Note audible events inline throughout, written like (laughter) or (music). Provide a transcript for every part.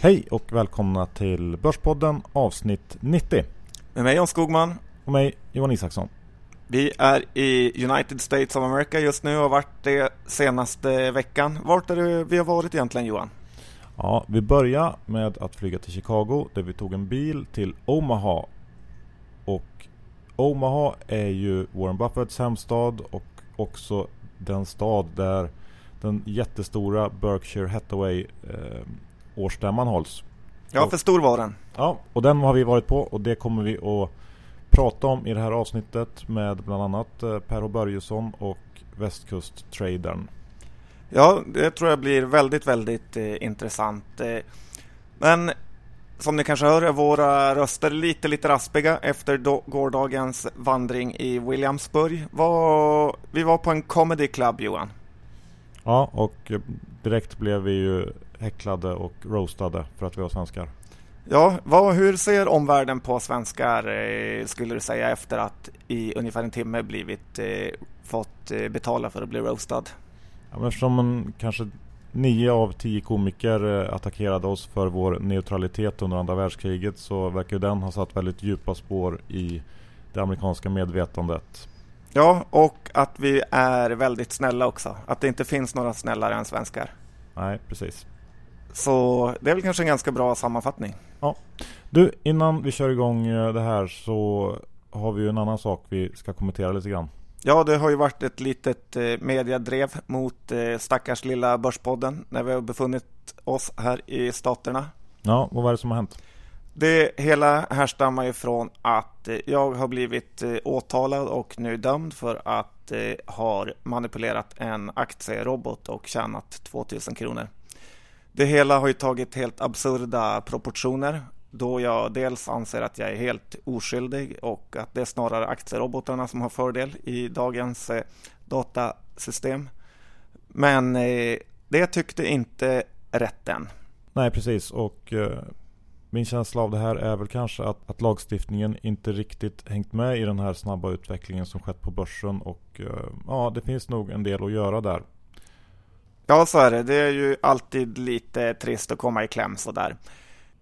Hej och välkomna till Börspodden avsnitt 90. Med mig Jan Skogman. Och mig Johan Isaksson. Vi är i United States of America just nu och har varit det senaste veckan. Vart är det vi har varit egentligen Johan? Ja, vi börjar med att flyga till Chicago där vi tog en bil till Omaha. Och Omaha är ju Warren Buffetts hemstad och också den stad där den jättestora Berkshire Hathaway eh, årsstämman hålls. Ja, för stor var den. Ja, och den har vi varit på och det kommer vi att prata om i det här avsnittet med bland annat eh, Per H Börjesson och Västkust-tradern. Ja, det tror jag blir väldigt, väldigt eh, intressant. Eh, men som ni kanske hör är våra röster lite, lite raspiga efter då, gårdagens vandring i Williamsburg. Var, vi var på en comedy club, Johan. Ja, och eh, direkt blev vi ju häcklade och roastade för att vi var svenskar. Ja, vad, hur ser omvärlden på svenskar eh, skulle du säga efter att i ungefär en timme blivit eh, fått eh, betala för att bli roastad? Ja, men eftersom en, kanske nio av tio komiker eh, attackerade oss för vår neutralitet under andra världskriget så verkar den ha satt väldigt djupa spår i det amerikanska medvetandet. Ja, och att vi är väldigt snälla också. Att det inte finns några snällare än svenskar. Nej, precis. Så det är väl kanske en ganska bra sammanfattning. Ja. Du, innan vi kör igång eh, det här så har vi ju en annan sak vi ska kommentera lite grann. Ja, det har ju varit ett litet eh, mediadrev mot eh, stackars lilla Börspodden när vi har befunnit oss här i staterna. Ja, vad var det som har hänt? Det hela härstammar ju från att jag har blivit åtalad och nu dömd för att ha manipulerat en aktierobot och tjänat 2000 kronor. Det hela har ju tagit helt absurda proportioner då jag dels anser att jag är helt oskyldig och att det är snarare aktierobotarna som har fördel i dagens eh, datasystem. Men eh, det tyckte inte rätten. Nej, precis. Och eh, min känsla av det här är väl kanske att, att, lagstiftningen inte riktigt hängt med i den här snabba utvecklingen som skett på börsen. Och ja, det finns nog en del att göra där. Ja, så är det. Det är ju alltid lite trist att komma i kläm sådär.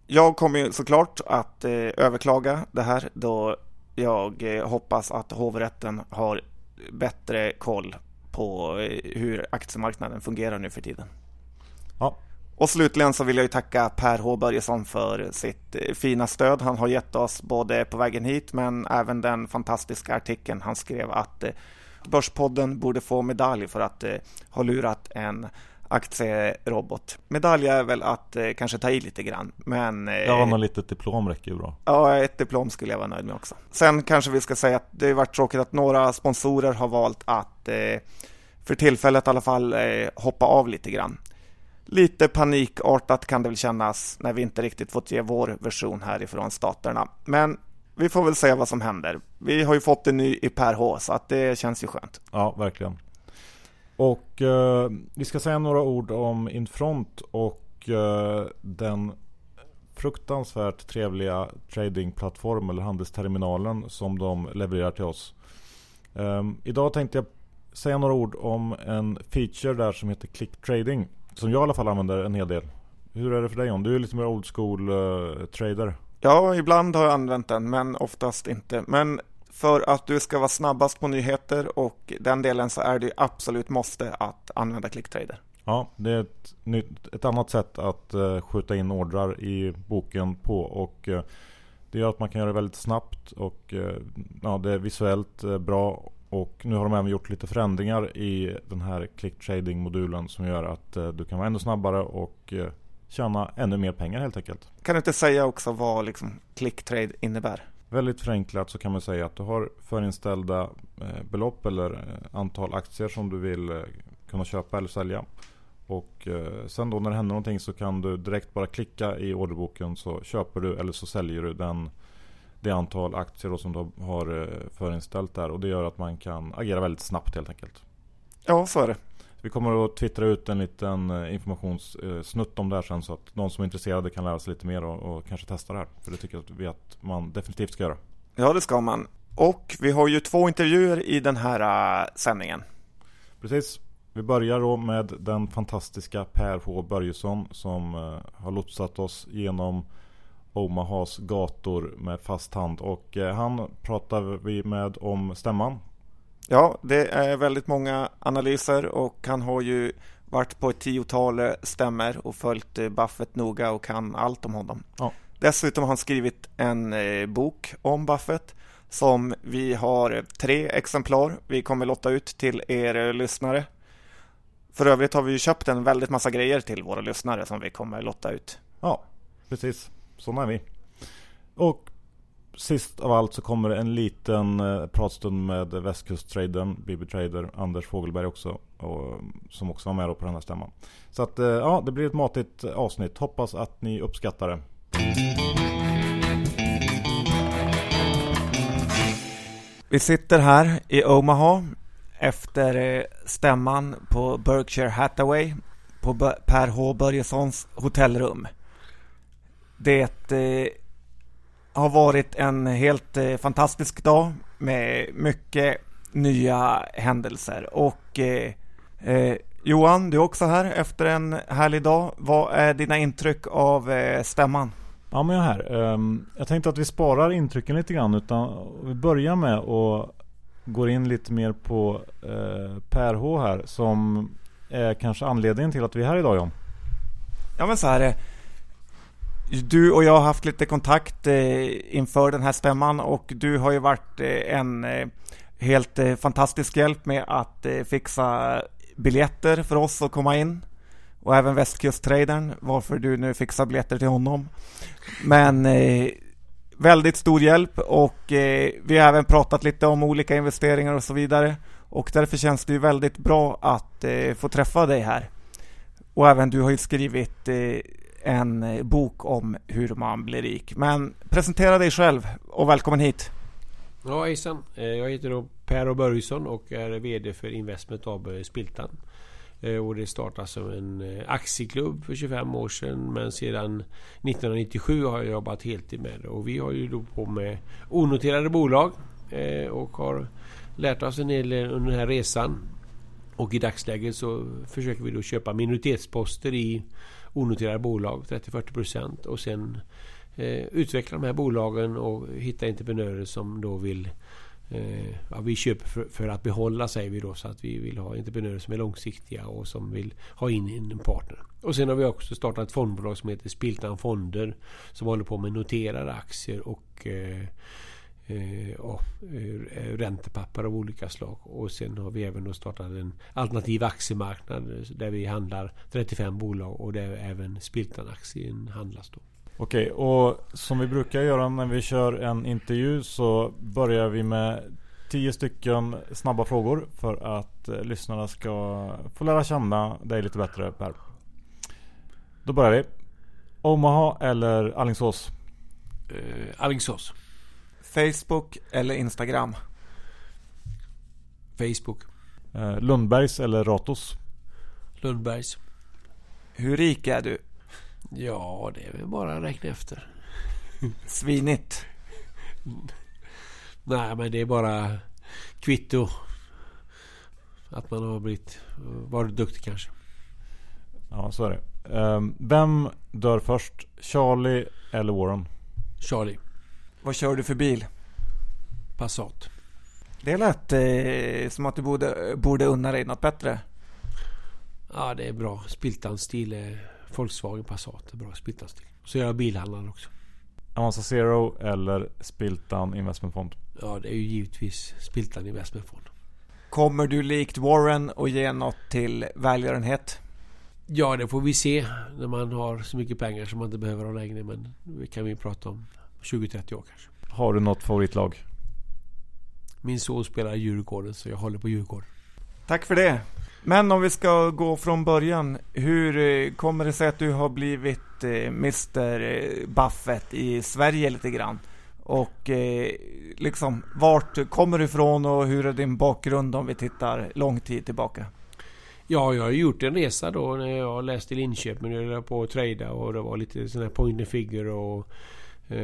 Jag kommer ju såklart att eh, överklaga det här då jag eh, hoppas att hovrätten har bättre koll på eh, hur aktiemarknaden fungerar nu för tiden. Ja. Och slutligen så vill jag ju tacka Per H Börjesson för sitt eh, fina stöd. Han har gett oss både på vägen hit men även den fantastiska artikeln han skrev att Börspodden borde få medalj för att eh, ha lurat en aktierobot. Medalj är väl att eh, kanske ta i lite grann, men... Eh, ja, något litet diplom räcker ju bra. Ja, ett diplom skulle jag vara nöjd med också. Sen kanske vi ska säga att det har varit tråkigt att några sponsorer har valt att eh, för tillfället i alla fall eh, hoppa av lite grann. Lite panikartat kan det väl kännas när vi inte riktigt fått ge vår version härifrån staterna. Men vi får väl se vad som händer. Vi har ju fått en ny i Per H, så att det känns ju skönt. Ja, verkligen. Och eh, vi ska säga några ord om Infront och eh, den fruktansvärt trevliga tradingplattformen eller handelsterminalen som de levererar till oss. Eh, idag tänkte jag säga några ord om en feature där som heter Click Trading. Som jag i alla fall använder en hel del. Hur är det för dig John? Du är lite mer old school eh, trader. Ja, ibland har jag använt den, men oftast inte. Men för att du ska vara snabbast på nyheter och den delen så är det absolut måste att använda ClickTrader. Ja, det är ett, nytt, ett annat sätt att uh, skjuta in ordrar i boken på och uh, det gör att man kan göra det väldigt snabbt och uh, ja, det är visuellt bra och nu har de även gjort lite förändringar i den här click trading modulen som gör att du kan vara ännu snabbare och tjäna ännu mer pengar helt enkelt. Kan du inte säga också vad liksom clicktrade innebär? Väldigt förenklat så kan man säga att du har förinställda eh, belopp eller eh, antal aktier som du vill eh, kunna köpa eller sälja. Och sen då när det händer någonting så kan du direkt bara klicka i orderboken så köper du eller så säljer du den, det antal aktier som du har förinställt där. Och det gör att man kan agera väldigt snabbt helt enkelt. Ja, så är det. Vi kommer att twittra ut en liten eh, informationssnutt om det här sen så att de som är intresserade kan lära sig lite mer och, och kanske testa det här. För det tycker vi att man definitivt ska göra. Ja, det ska man. Och vi har ju två intervjuer i den här uh, sändningen. Precis. Vi börjar då med den fantastiska Per H Börjesson som eh, har lotsat oss genom Omahas gator med fast hand. Och eh, han pratar vi med om stämman. Ja, det är väldigt många analyser och han har ju varit på ett tiotal stämmer och följt Buffett noga och kan allt om honom. Ja. Dessutom har han skrivit en bok om Buffett som vi har tre exemplar. Vi kommer lotta ut till er lyssnare. För övrigt har vi köpt en väldigt massa grejer till våra lyssnare som vi kommer lotta ut. Ja, precis. Sådana är vi. Och sist av allt så kommer en liten eh, pratstund med västkusttraden, BB Trader, Anders Fogelberg också. Och, som också var med på den här stämman. Så att eh, ja, det blir ett matigt eh, avsnitt. Hoppas att ni uppskattar det. Vi sitter här i Omaha efter eh, stämman på Berkshire Hathaway på Per H Börjessons hotellrum. Det eh, har varit en helt eh, fantastisk dag med mycket nya händelser och eh, eh, Johan, du är också här efter en härlig dag. Vad är dina intryck av eh, stämman? Ja men jag är här. Um, jag tänkte att vi sparar intrycken lite grann utan vi börjar med att gå in lite mer på uh, Per H här som är kanske anledningen till att vi är här idag John. Ja men så här. Du och jag har haft lite kontakt eh, inför den här stämman och du har ju varit eh, en eh, helt fantastisk hjälp med att fixa biljetter för oss att komma in och även västkusttradern varför du nu fixar biljetter till honom. Men väldigt stor hjälp och vi har även pratat lite om olika investeringar och så vidare. Och därför känns det ju väldigt bra att få träffa dig här. Och även du har ju skrivit en eh, bok om hur man blir rik. Men presentera dig själv och välkommen hit. Ja hejsan. Eh, jag heter då Per Börjesson och är VD för Investment AB Spiltan. Eh, och det startade som en aktieklubb för 25 år sedan. Men sedan 1997 har jag jobbat heltid med det. Och vi har ju då på med onoterade bolag. Och har lärt oss en del under den här resan. Och i dagsläget så försöker vi då köpa minoritetsposter i onoterade bolag, 30-40% och sen eh, utveckla de här bolagen och hitta entreprenörer som då vill Eh, ja, vi köper för, för, att behålla säger vi då så att vi vill ha entreprenörer som är långsiktiga och som vill ha in en partner. Och sen har vi också startat ett fondbolag som heter Spiltan Fonder som håller på med noterade aktier och eh, eh, och eh, räntepapper av olika slag. Och sen har vi även startat en alternativ aktiemarknad där vi handlar 35 bolag och där även Spiltan-aktien handlas. Då. Okej, och som vi brukar göra när vi kör en intervju så börjar vi med tio stycken snabba frågor för att eh, lyssnarna ska få lära känna dig lite bättre Per. Då börjar vi. Omaha eller Allingsås? Uh, Allingsås. Facebook eller Instagram? Facebook. Uh, Lundbergs eller Ratos? Lundbergs. Hur rik är du? Ja, det är väl bara att räkna efter. Svinigt. Nej, men det är bara kvitto. Att man har blivit, varit duktig kanske. Ja, så är det. Ehm, vem dör först? Charlie eller Warren? Charlie. Vad kör du för bil? Passat. Det lät eh, som att du borde, borde unna dig något bättre. Ja, det är bra. Spiltans stil är Volkswagen Passat är bra splitterstil. Så jag bilhandlare också. Avanza Zero eller Spiltan Investmentfond? Ja, det är ju givetvis Spiltan Investmentfond. Kommer du likt Warren och ge något till välgörenhet? Ja, det får vi se när man har så mycket pengar som man inte behöver ha längre. Men det kan vi prata om 20-30 år kanske. Har du något favoritlag? Min son spelar i Djurgården så jag håller på Djurgården. Tack för det. Men om vi ska gå från början. Hur eh, kommer det sig att du har blivit eh, Mr eh, Buffett i Sverige lite grann? Och liksom, vart kommer du ifrån och hur är din bakgrund om vi tittar lång tid tillbaka? Ja, jag har gjort en resa då när jag läste i Linköping. Jag höll på att trada och det var lite sån här point and figure och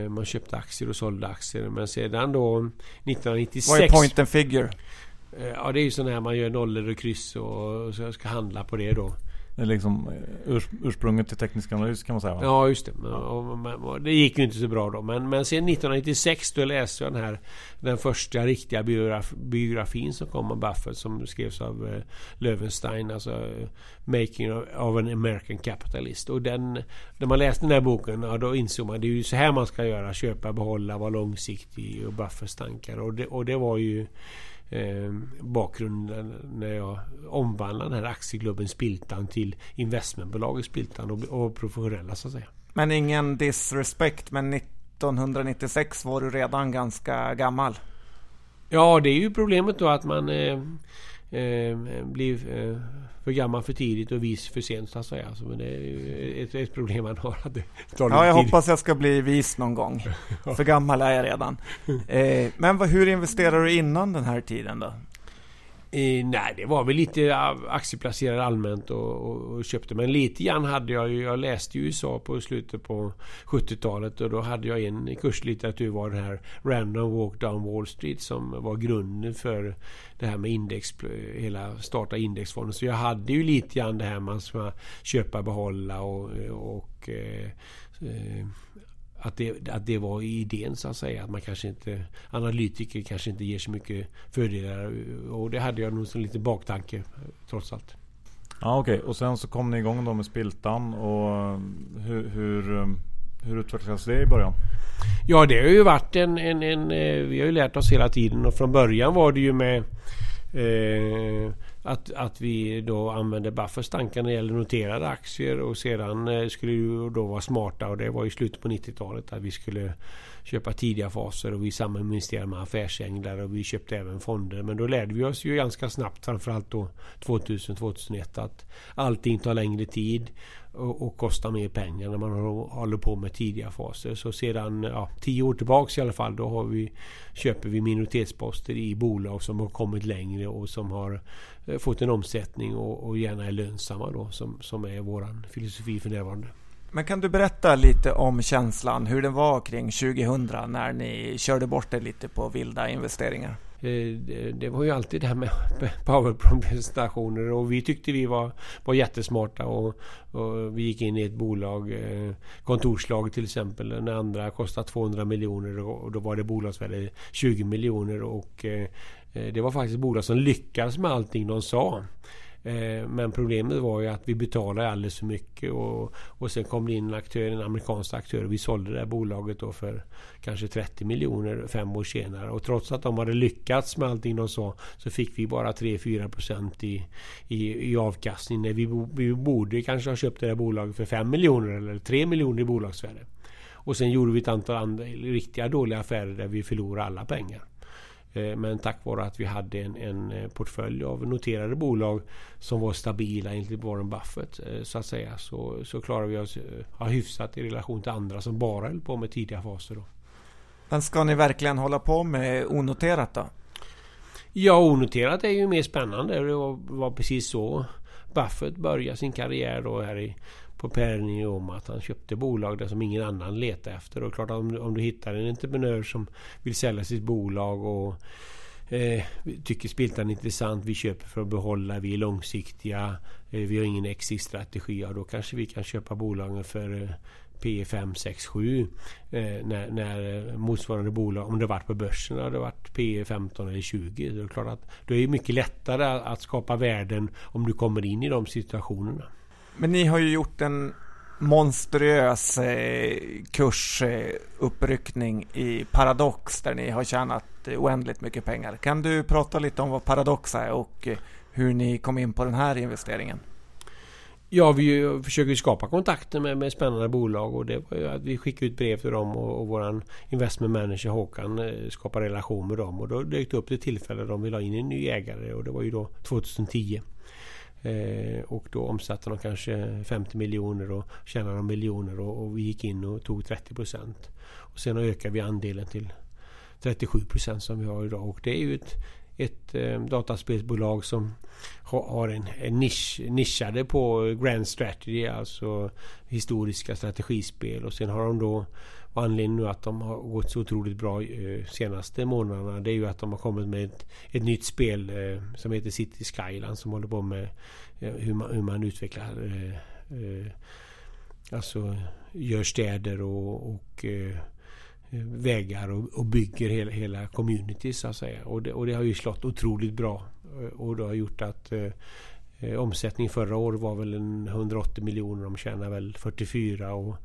man köpte aktier och sålde aktier. Men sedan då 1996... Vad är point and figure? Eh, ja, det är ju sådana här man gör nollor och kryss och så ska handla på det då. Det är liksom eh, urs ursprunget till teknisk analys kan man säga va? Ja, just det. Och, det gick ju inte så bra då. Men, men sen 1996 då läste jag den här den första riktiga biograf, biografin som kom om Buffett som skrevs av uh, Löwenstein. Alltså Making of an American Capitalist. Och den, när man läste den här boken, ja, då insåg man att det är ju så här man ska göra. Köpa, behålla, vara långsiktig och Buffetts tankar. Och det, och det var ju eh, bakgrunden när jag omvandlade den här aktieklubben Spiltan till investmentbolaget Spiltan och, och professionella så att säga. Men ingen disrespect, men 1996 var du redan ganska gammal. Ja, det är ju problemet då att man eh, eh, blir eh, för gammal för tidigt och vis för sent så att säga. Alltså, men det är ett, ett problem man har. Att det ja, jag tid. hoppas jag ska bli vis någon gång. (laughs) För gammal är jag redan. Eh, men vad, hur investerade du innan den här tiden då? Eh, nej, det var väl lite aktieplacerad allmänt och, och, och, köpte. Men lite grann hade jag ju. Jag läste ju USA på slutet på 70-talet och då hade jag en kurslitteratur var den här Random Walk Down Wall Street som var grunden för det här med index, hela starta indexfonden. Så jag hade ju lite grann det här man ska köpa, behålla och, och eh, eh att det, att det var idén så att säga. Att man kanske inte, analytiker kanske inte ger så mycket fördelar. Och det hade jag nog som lite baktanke trots allt. Ja okej, okay. och sen så kom ni igång då med Spiltan och hur, hur, hur utvecklades det i början? Ja det har ju varit en, en, en, eh, vi har ju lärt oss hela tiden och från början var det ju med eh, att, att vi då använde Buffers tankar när det gäller noterade aktier och sedan eh, skulle vi då vara smarta och det var i slutet på 90-talet att vi skulle köpa tidiga faser och vi saminvesterade med affärsänglar och vi köpte även fonder. Men då lärde vi oss ju ganska snabbt, framförallt då 2000-2001 att allting tar längre tid och, och kostar mer pengar när man håller på med tidiga faser. Så sedan ja, tio år tillbaks i alla fall då har vi, köper vi minoritetsposter i bolag som har kommit längre och som har eh, fått en omsättning och, och gärna är lönsamma då som, som är våran filosofi för närvarande. Men kan du berätta lite om känslan, hur det var kring 2000 när ni körde bort det lite på vilda investeringar? Eh, det var ju alltid det här med (laughs) powerpoint-presentationer och vi tyckte vi var, var jättesmarta och, och vi gick in i ett bolag, eh, kontorslag till exempel, när andra kostade 200 miljoner och då var det bolagsvärde 20 miljoner och eh, det var faktiskt bolag som lyckades med allting de sa. Eh, men problemet var ju att vi betalade alldeles för mycket och, och sen kom det in en aktör, en amerikansk aktör. och Vi sålde det här bolaget då för kanske 30 miljoner fem år senare. Och trots att de hade lyckats med allting de sa så fick vi bara 3-4 procent i, i, i avkastning. När vi, vi borde kanske ha köpt det här bolaget för 5 miljoner eller 3 miljoner i bolagsvärde. Och sen gjorde vi ett antal andra riktiga dåliga affärer där vi förlorade alla pengar. Eh, men tack vare att vi hade en, en, eh, portfölj av noterade bolag som var stabila enligt Warren Buffett eh, så att säga så, så klarar vi oss ja, hyfsat i relation till andra som bara höll på med tidiga faser. Då. Men ska ni verkligen hålla på med onoterat då? Ja, onoterat är ju mer spännande. Det var, var precis så Buffett började sin karriär då här i på Per om att han köpte bolag där som ingen annan letade efter. Och klart om, om du hittar en entreprenör som vill sälja sitt bolag och eh, tycker spiltan är intressant, vi köper för att behålla, vi är långsiktiga, eh, vi har ingen exit-strategi, ja då kanske vi kan köpa bolagen för eh, P 5, 6, 7 när, när eh, motsvarande bolag, om det varit på börsen, hade varit P 15 eller 20. Då är klart att det är mycket lättare att skapa värden om du kommer in i de situationerna. Men ni har ju gjort en monstruös eh, kursuppryckning eh, i Paradox där ni har tjänat eh, oändligt mycket pengar. Kan du prata lite om vad Paradox är och eh, hur ni kom in på den här investeringen? Ja, vi försöker skapa kontakter med, med spännande bolag och det var ju att vi skickade ut brev till dem och, och vår investment manager Håkan skapade relation med dem och då dök det upp det tillfälle de ville ha in en ny ägare och det var ju då 2010. Eh, och då omsatte de kanske 50 miljoner och tjänade de miljoner och, och, vi gick in och tog 30 procent. Och sen ökade vi andelen till 37 procent som vi har idag. Och det är ju ett, ett eh, dataspelsbolag som ha, har en, en nisch, nischade på Grand Strategy, alltså historiska strategispel. Och sen har de då och anledningen nu att de har gått så otroligt bra eh, senaste månaderna det är ju att de har kommit med ett, ett nytt spel eh, som heter City Skyland som håller på med eh, hur, man, hur man utvecklar eh, eh, Alltså gör städer och, och eh, vägar och, och, bygger hela, hela community så att säga. Och det, och det har ju slått otroligt bra. Eh, och det har gjort att eh, eh omsättning förra året var väl en 180 miljoner. De tjänar väl 44 och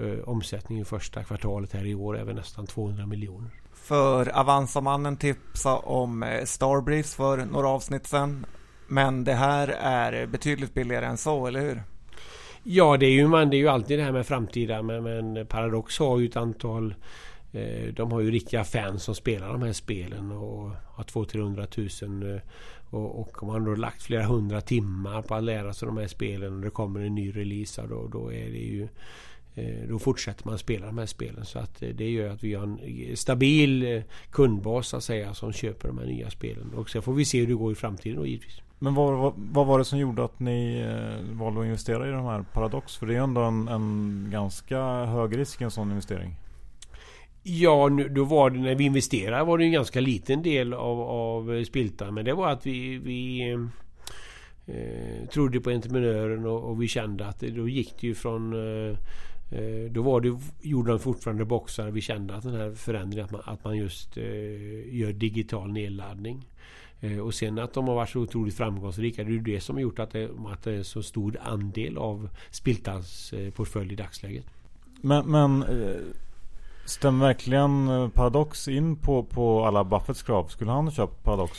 eh, omsättningen första kvartalet här i år är väl nästan 200 miljoner. För Avanza-mannen tipsa om eh, Starbreeze för några avsnitt sedan. Men det här är betydligt billigare än så, eller hur? Ja, det är ju, man, det är ju alltid det här med framtida. Men, men Paradox har ju ett antal eh, de har ju riktiga fans som spelar de här spelen och har 200-300 000 eh, och, och man har lagt flera hundra timmar på att lära sig de här spelen och det kommer en ny release då, då är det ju då fortsätter man spela de här spelen. Så att det gör att vi har en stabil kundbas så att säga som köper de här nya spelen. Och sen får vi se hur det går i framtiden då givetvis. Men vad, vad, vad, var det som gjorde att ni eh, valde att investera i de här Paradox? För det är ändå en, en ganska hög risk i en sån investering. Ja, nu, då var det när vi investerade var det en ganska liten del av, av Spiltan. Men det var att vi, vi eh, trodde på entreprenören och, och, vi kände att det, då gick det ju från eh, eh Eh, då var det, gjorde de fortfarande boxar. Vi kände att den här förändringen att man, att man just eh, gör digital nedladdning. Eh, och sen att de har varit så otroligt framgångsrika. Det är ju det som har gjort att det, att det är så stor andel av Spiltans eh, portfölj i dagsläget. Men, men eh, stämmer verkligen eh, Paradox in på, på alla Buffetts krav? Skulle han köpa Paradox?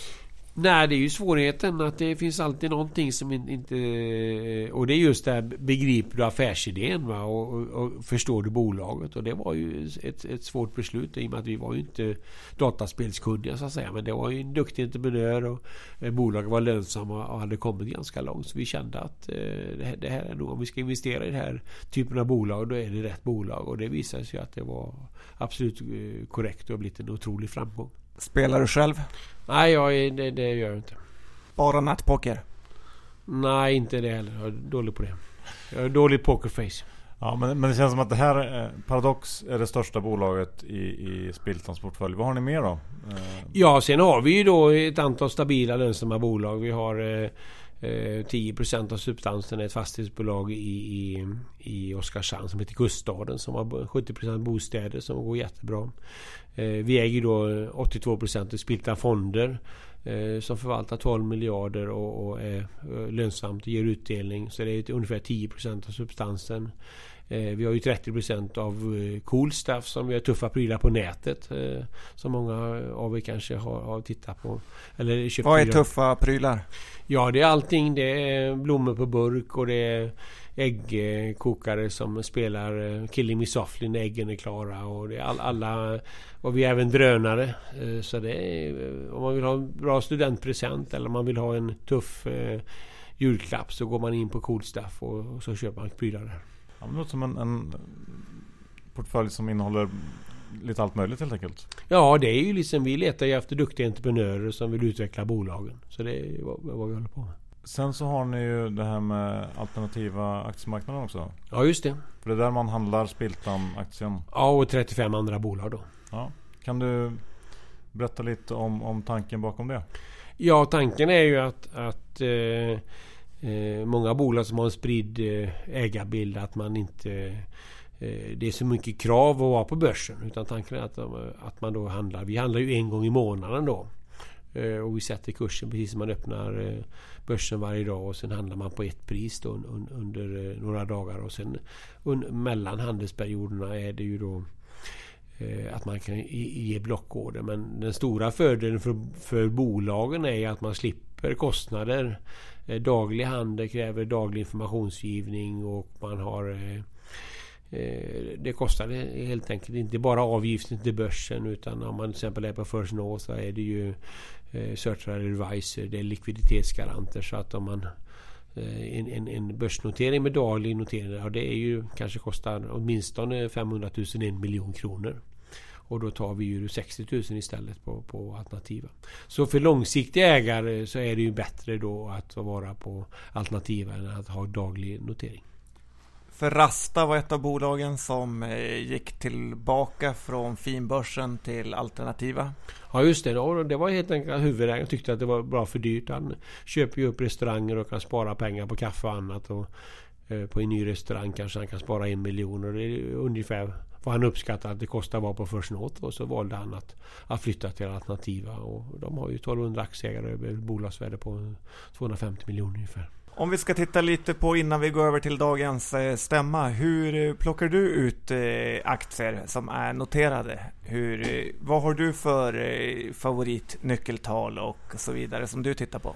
Nej, det är ju svårigheten att det finns alltid någonting som inte... Eh, och det är just det här, begriper du affärsidén va? Och, och, och förstår du bolaget? Och det var ju ett, ett svårt beslut i och med att vi var ju inte dataspelskunniga så att säga. Men det var ju en duktig entreprenör och eh, bolaget var lönsamma och hade kommit ganska långt. Så vi kände att eh, det, här, det här är nog, om vi ska investera i den här typen av bolag, då är det rätt bolag. Och det visade sig att det var absolut eh, korrekt och har blivit en otrolig framgång. Spelar du själv? Nej, jag, det, det gör jag inte. Bara nattpoker? Nej, inte det heller. Jag är dålig på det. Jag är dålig pokerface. Ja, men, men det känns som att det här, eh, Paradox, är det största bolaget i, i Spiltans portfölj. Vad har ni mer då? Eh, ja, sen har vi ju då ett antal stabila lönsamma bolag. Vi har eh, 10% eh, av substansen är ett fastighetsbolag i, i, i Oskarshamn som heter Kuststaden som har 70% bostäder som går jättebra. Eh, vi äger då 82% i Spiltan Fonder eh, som förvaltar 12 miljarder och, är lönsamt och ger utdelning. Så det är ungefär 10% av substansen. Vi har ju 30% av cool stuff som gör tuffa prylar på nätet. Som många av er kanske har, har tittat på. Eller köpt Vad är prylar. tuffa prylar? Ja, det är allting. Det är blommor på burk och det är äggkokare som spelar eh, Killing Me Softly när äggen är klara. Och, det är all, alla, och vi är även drönare. Eh, så det är, eh, om man vill ha en bra studentpresent eller om man vill ha en tuff julklapp så går man in på Cool Stuff och, och så köper man prylar där. Ja, det låter som en, en portfölj som innehåller lite allt möjligt helt enkelt. Ja, det är ju liksom vi letar ju efter duktiga entreprenörer som vill utveckla bolagen. Så det är vad, vad vi håller på med. Sen så har ni ju det här med alternativa aktiemarknaden också. Ja, just det. För det är där man handlar Spiltan-aktien. Ja, och 35 andra bolag då. Ja. Kan du berätta lite om, om tanken bakom det? Ja, tanken är ju att, att eh, eh, många bolag som har en spridd eh, ägarbild att man inte Eh, det är så mycket krav att vara på börsen. Utan tanken är att, att man då handlar. Vi handlar ju en gång i månaden då. Eh, och vi sätter kursen precis som man öppnar eh, börsen varje dag och sen handlar man på ett pris då under eh, några dagar. Och sen mellan handelsperioderna är det ju då att man kan ge blockorder. Men den stora fördelen för, för bolagen är att man slipper kostnader. Daglig handel kräver daglig informationsgivning och man har det kostar helt enkelt inte bara avgiften till börsen utan om man till exempel är på First North så är det ju eh, Certified Advisor, det är likviditetsgaranter så att om man eh, en, en, en börsnotering med daglig notering, ja, det är ju kanske kostar åtminstone 500 000, en miljon kronor. Och då tar vi ju 60 000 istället på, på alternativa. Så för långsiktiga ägare så är det ju bättre då att vara på alternativa än att ha daglig notering. Ferrasta var ett av bolagen som eh, gick tillbaka från finbörsen till alternativa. Ja just det, det var helt enkelt huvudägaren tyckte att det var bra för dyrt. Han köper ju upp restauranger och kan spara pengar på kaffe och annat. Och eh, på en ny restaurang kanske han kan spara en miljon. Och det är ungefär vad han uppskattar att det kostar att vara på First North. Och så valde han att, att flytta till alternativa. Och de har ju 1200 aktieägare över bolagsvärde på 250 miljoner ungefär. Om vi ska titta lite på innan vi går över till dagens eh, stämma. Hur eh, plockar du ut eh, aktier som är noterade? Hur, vad har du för favoritnyckeltal och så vidare som du tittar på?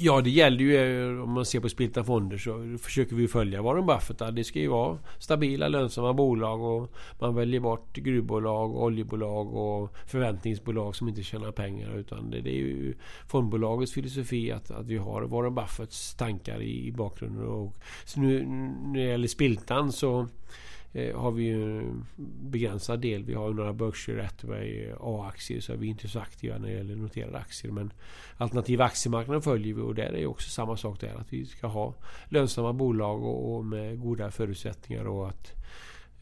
Ja, det gäller ju eh, om man ser på Spilta fonder så försöker vi följa Warren Buffett. Det ska ju vara stabila, lönsamma bolag och man väljer bort gruvbolag, oljebolag och förväntningsbolag som inte tjänar pengar. Utan det, är ju fondbolagets filosofi att, att vi har Warren Buffetts tankar i, i bakgrunden. Och, så nu när det gäller Spiltan så Eh, har vi ju en begränsad del. Vi har några Berkshire Hathaway A-aktier så är vi inte så aktiva när det gäller noterade aktier. Men alternativa aktiemarknaden följer vi och där är också samma sak där. Att vi ska ha lönsamma bolag och, med goda förutsättningar och att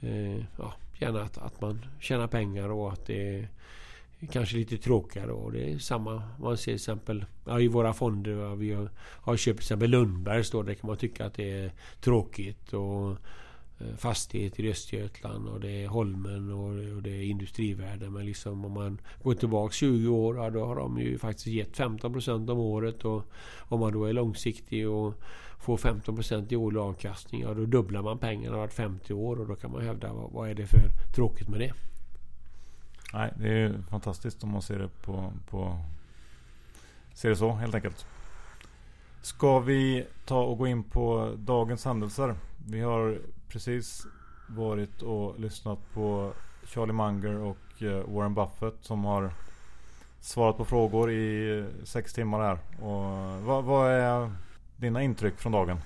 eh, ja, gärna att, att man tjänar pengar och att det är kanske lite tråkigare. Och det är samma. Man ser till exempel ja, i våra fonder. Vi har, har köpt till exempel Lundbergs. Där kan man tycka att det är tråkigt. Och Eh, fastigheter i Östergötland och det är Holmen och, det är Industrivärden. Men liksom om man går tillbaka 20 år, ja, då har de ju faktiskt gett 15 procent om året. Och om man då är långsiktig och får 15 procent i årlig avkastning, ja då dubblar man pengarna vart 50 år. Och då kan man hävda, vad, vad är det för tråkigt med det? Nej, det är fantastiskt om man ser det på, på ser det så helt enkelt. Ska vi ta och gå in på dagens händelser? Vi har precis varit och lyssnat på Charlie Munger och eh, Warren Buffett som har svarat på frågor i sex timmar här. Och eh, vad, vad är dina intryck från dagen?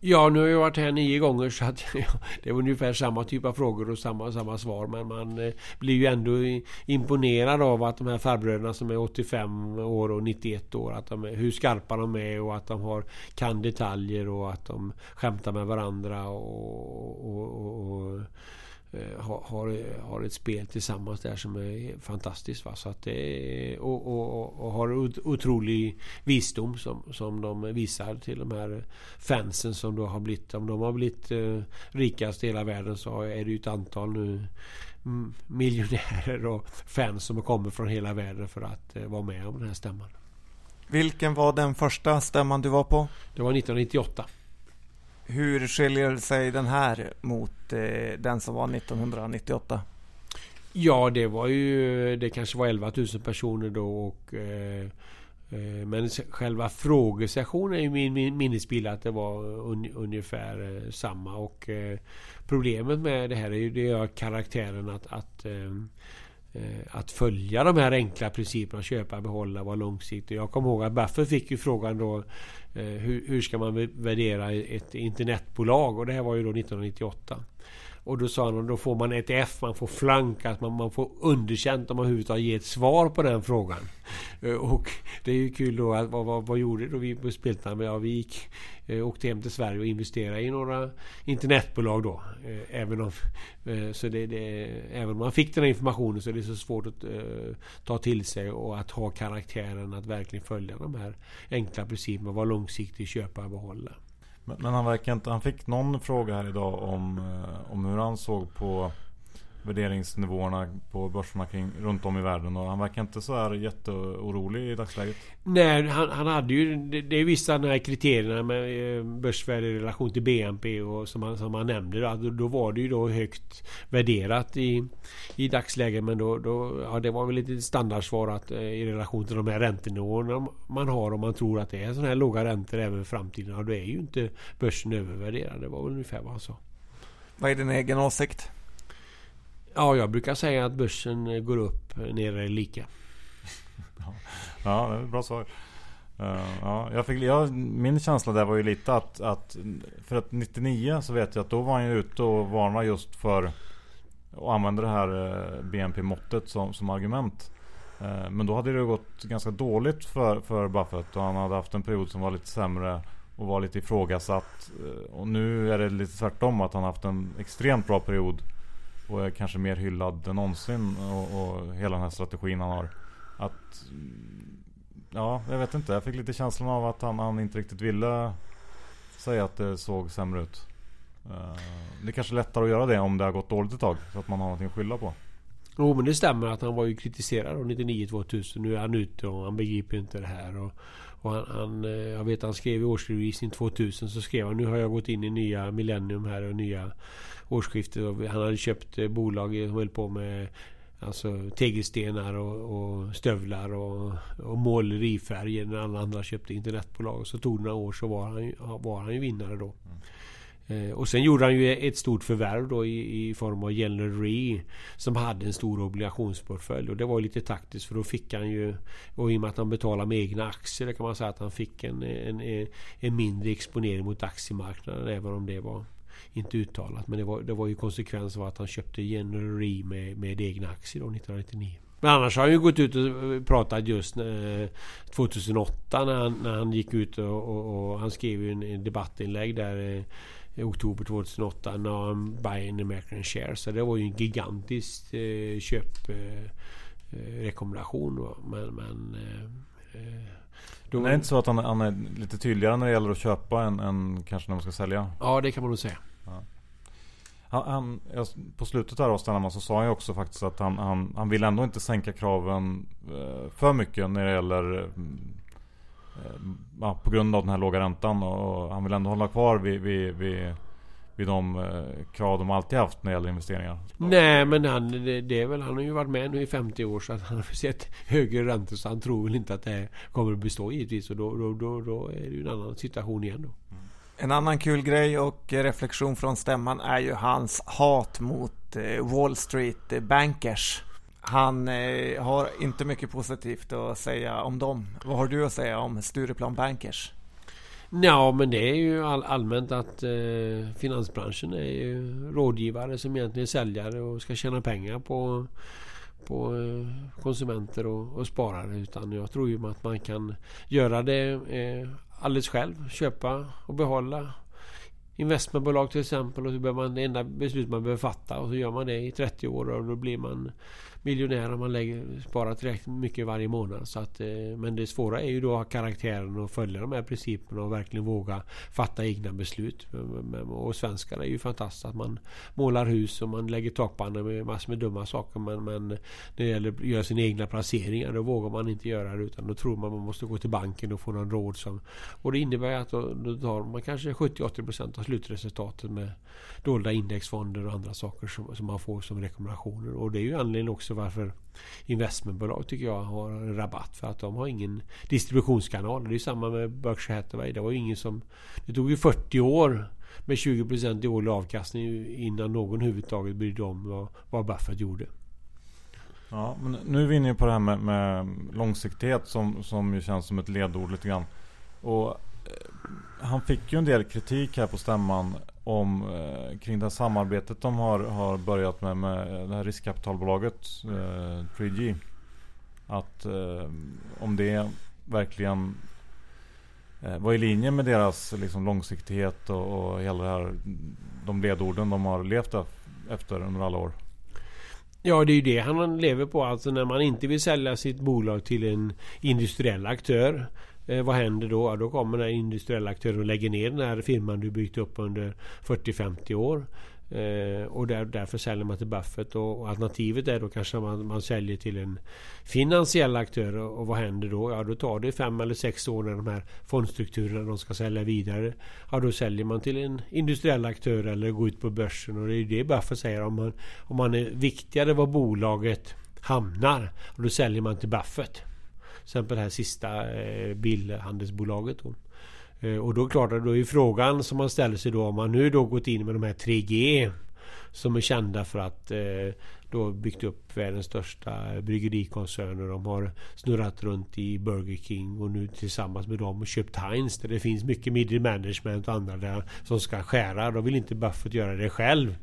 Ja, nu har jag varit här nio gånger så att (laughs) ja, det är ungefär samma typ av frågor och samma, samma svar. Men man eh, blir ju ändå imponerad av att de här farbröderna som är 85 år och 91 år, att de är, hur skarpa de är och att de har, kan detaljer och att de skämtar med varandra och, och, och, och har, har ett spel tillsammans där som är fantastiskt. Va? Så att det, och, och, och har otrolig visdom som, som de visar till de här fansen som då har blivit, om de har blivit eh, rikast i hela världen så är det ju ett antal nu mm, miljonärer och fans som kommit från hela världen för att eh, vara med om den här stämman. Vilken var den första stämman du var på? Det var 1998. Hur skiljer sig den här mot eh, den som var 1998? Ja, det var ju... Det kanske var 11 000 personer då och... Eh, eh, men själva frågesessionen i min, min minnesbild att det var un, ungefär eh, samma. Och eh, problemet med det här är ju det karaktären att, att eh, Eh, att följa de här enkla principerna. Köpa, behålla, vara långsiktig. Jag kommer ihåg att Buffett fick ju frågan då eh, hur, hur ska man värdera ett internetbolag? Och det här var ju då 1998. Och då sa han att då får man ett F, man får flank, man, man får underkänt om man överhuvudtaget ger ett svar på den frågan. Eh, och det är ju kul då att vad, vad, vad gjorde då vi på Spiltan? Ja, vi gick, eh, åkte hem till Sverige och investerade i några internetbolag då. Eh, även om, så det, det, även om man fick den här informationen så är det så svårt att ta till sig och att ha karaktären att verkligen följa de här enkla principerna. Vara långsiktig, köpa och behålla. Men, men han verkar inte, han fick någon fråga här idag om, eh, om hur han såg på värderingsnivåerna på börserna kring, runt om i världen. Och han verkar inte så här jätteorolig i dagsläget. Nej, han, han hade ju... Det, det är vissa de här kriterierna med eh, börsvärde i relation till BNP och som han, som han nämnde. Då, då var det ju då högt värderat i, i dagsläget. Men då, då, ja, det var väl lite standardsvar att, eh, i relation till de här räntenivåerna man har. Om man tror att det är sådana här låga räntor även i framtiden. Ja, då är ju inte börsen övervärderad. Det var väl ungefär vad han sa. Vad är din egen åsikt? Ja, jag brukar säga att börsen eh, går upp, eh, ner är lika. (laughs) Ja, det är ett bra svar. Eh, ja, jag fick, jag, min känsla där var ju lite att, att För att 99 så vet jag att då var han ju ute och varnade just för Att använda det här BNP-måttet som, som argument. Men då hade det gått ganska dåligt för, för Buffett och han hade haft en period som var lite sämre. och var lite ifrågasatt. Och nu är det lite tvärtom att han haft en extremt bra period. Och är kanske mer hyllad än någonsin. Och, och hela den här strategin han har. Att... Ja, jag vet inte. Jag fick lite känslan av att han, han inte riktigt ville säga att det såg sämre ut. Eh, det är kanske lättare att göra det om det har gått dåligt ett tag. Så att man har någonting att skylla på. Jo men det stämmer att han var ju kritiserad 99-2000. Nu är han ute och han begriper inte det här. Och, och han, han, eh, jag vet han skrev i årsredovisning 2000 så skrev han nu har jag gått in i nya Millennium här och nya årsskiftet. Och han hade köpt eh, bolag som höll på med Alltså tegelstenar och, och stövlar och, och målerifärger när alla andra köpte internetbolag. Så tog det några år så var han, var han ju vinnare då. Eh, och sen gjorde han ju ett stort förvärv då i, i form av General Re Som hade en stor obligationsportfölj och det var lite taktiskt för då fick han ju Och i och med att han betalade med egna aktier kan man säga att han fick en, en, en mindre exponering mot aktiemarknaden även om det var inte uttalat men det var, det var ju konsekvens av att han köpte General Re med, med egna aktier då 1999. Men annars har han ju gått ut och pratat just eh, 2008 när han, när han gick ut och, och, och han skrev ju en, en debattinlägg där eh, i oktober 2008 när han buying American Shares. Så det var ju en gigantisk eh, köprekommendation. Eh, men, men eh, eh, då... Det är inte så att han, han, är lite tydligare när det gäller att köpa än, än kanske när man ska sälja? Ja, det kan man nog säga. Han, på slutet där av Stenhammar så sa han ju också faktiskt att han, han, han vill ändå inte sänka kraven eh, för mycket när det gäller mm, Eh, på grund av den här låga räntan och han vill ändå hålla kvar vid, vid, vid, vid de eh, krav de alltid haft när det gäller investeringar. Nej men han, det, är väl, han har ju varit med nu i 50 år så att han har (laughs) sett högre räntor så han tror väl inte att det kommer att bestå givetvis och då, då, då, då är det ju en annan situation igen då. En annan kul grej och reflektion från stämman är ju hans hat mot eh, Wall Street Bankers. Han eh, har inte mycket positivt att säga om dem. Vad har du att säga om Stureplan Bankers? Ja, men det är ju all, allmänt att eh, finansbranschen är ju rådgivare som egentligen är säljare och ska tjäna pengar på, på eh, konsumenter och, och, sparare. Utan jag tror ju att man kan göra det eh, alldeles själv. Köpa och behålla investmentbolag till exempel. Och så behöver man, det enda beslut man behöver fatta och så gör man det i 30 år och då blir man miljonär om man lägger, sparar tillräckligt mycket varje månad. Så att, eh, men det svåra är ju då att ha karaktären och följa de här principerna och verkligen våga fatta egna beslut. Och svenskar är ju fantastiska. Att man målar hus och man lägger takpannor med massor med dumma saker. Men, men när det gäller att göra sina egna placeringar då vågar man inte göra det. Utan då tror man att man måste gå till banken och få någon råd. Som, och det innebär att då, då tar man kanske 70-80% av slutresultatet med dolda indexfonder och andra saker som, som man får som rekommendationer. Och det är ju anledningen också varför investmentbolag tycker jag har rabatt. För att de har ingen distributionskanal. Det är samma med Berkshire Hathaway. Det var ju ingen som... Det tog ju 40 år med 20% i årlig avkastning innan någon överhuvudtaget brydde om vad, vad Buffett gjorde. Ja, men nu är vi inne på det här med, med långsiktighet som, som ju känns som ett ledord lite grann. Och eh, han fick ju en del kritik här på stämman om eh, kring det här samarbetet de har, har börjat med med det här riskkapitalbolaget eh, 3G. Att eh, om det verkligen eh, var i linje med deras liksom, långsiktighet och, och hela det här, de ledorden de har levt efter under alla år. Ja, det är ju det han lever på. Alltså när man inte vill sälja sitt bolag till en industriell aktör Eh, vad händer då? Ja, då kommer den industriella aktören och lägger ner den här firman du byggt upp under 40-50 år. Eh, och där, därför säljer man till Buffett. Och, och alternativet är då kanske man, man säljer till en finansiell aktör. Och, och, vad händer då? Ja, då tar det fem eller sex år när de här fondstrukturerna de ska sälja vidare. Ja, då säljer man till en industriell aktör eller går ut på börsen. Och det är det Buffett säger. Om man, om man är viktigare var bolaget hamnar. Och då säljer man till Buffett exempel det här sista eh, bilhandelsbolaget. Då. Eh, och då är klart att då är frågan som man ställer sig då om man nu då gått in med de här 3G som är kända för att eh, då byggt upp världens största bryggerikoncern de har snurrat runt i Burger King och nu tillsammans med dem köpt Heinz där det finns mycket middle management och andra där som ska skära. Då vill inte Buffett göra det själv.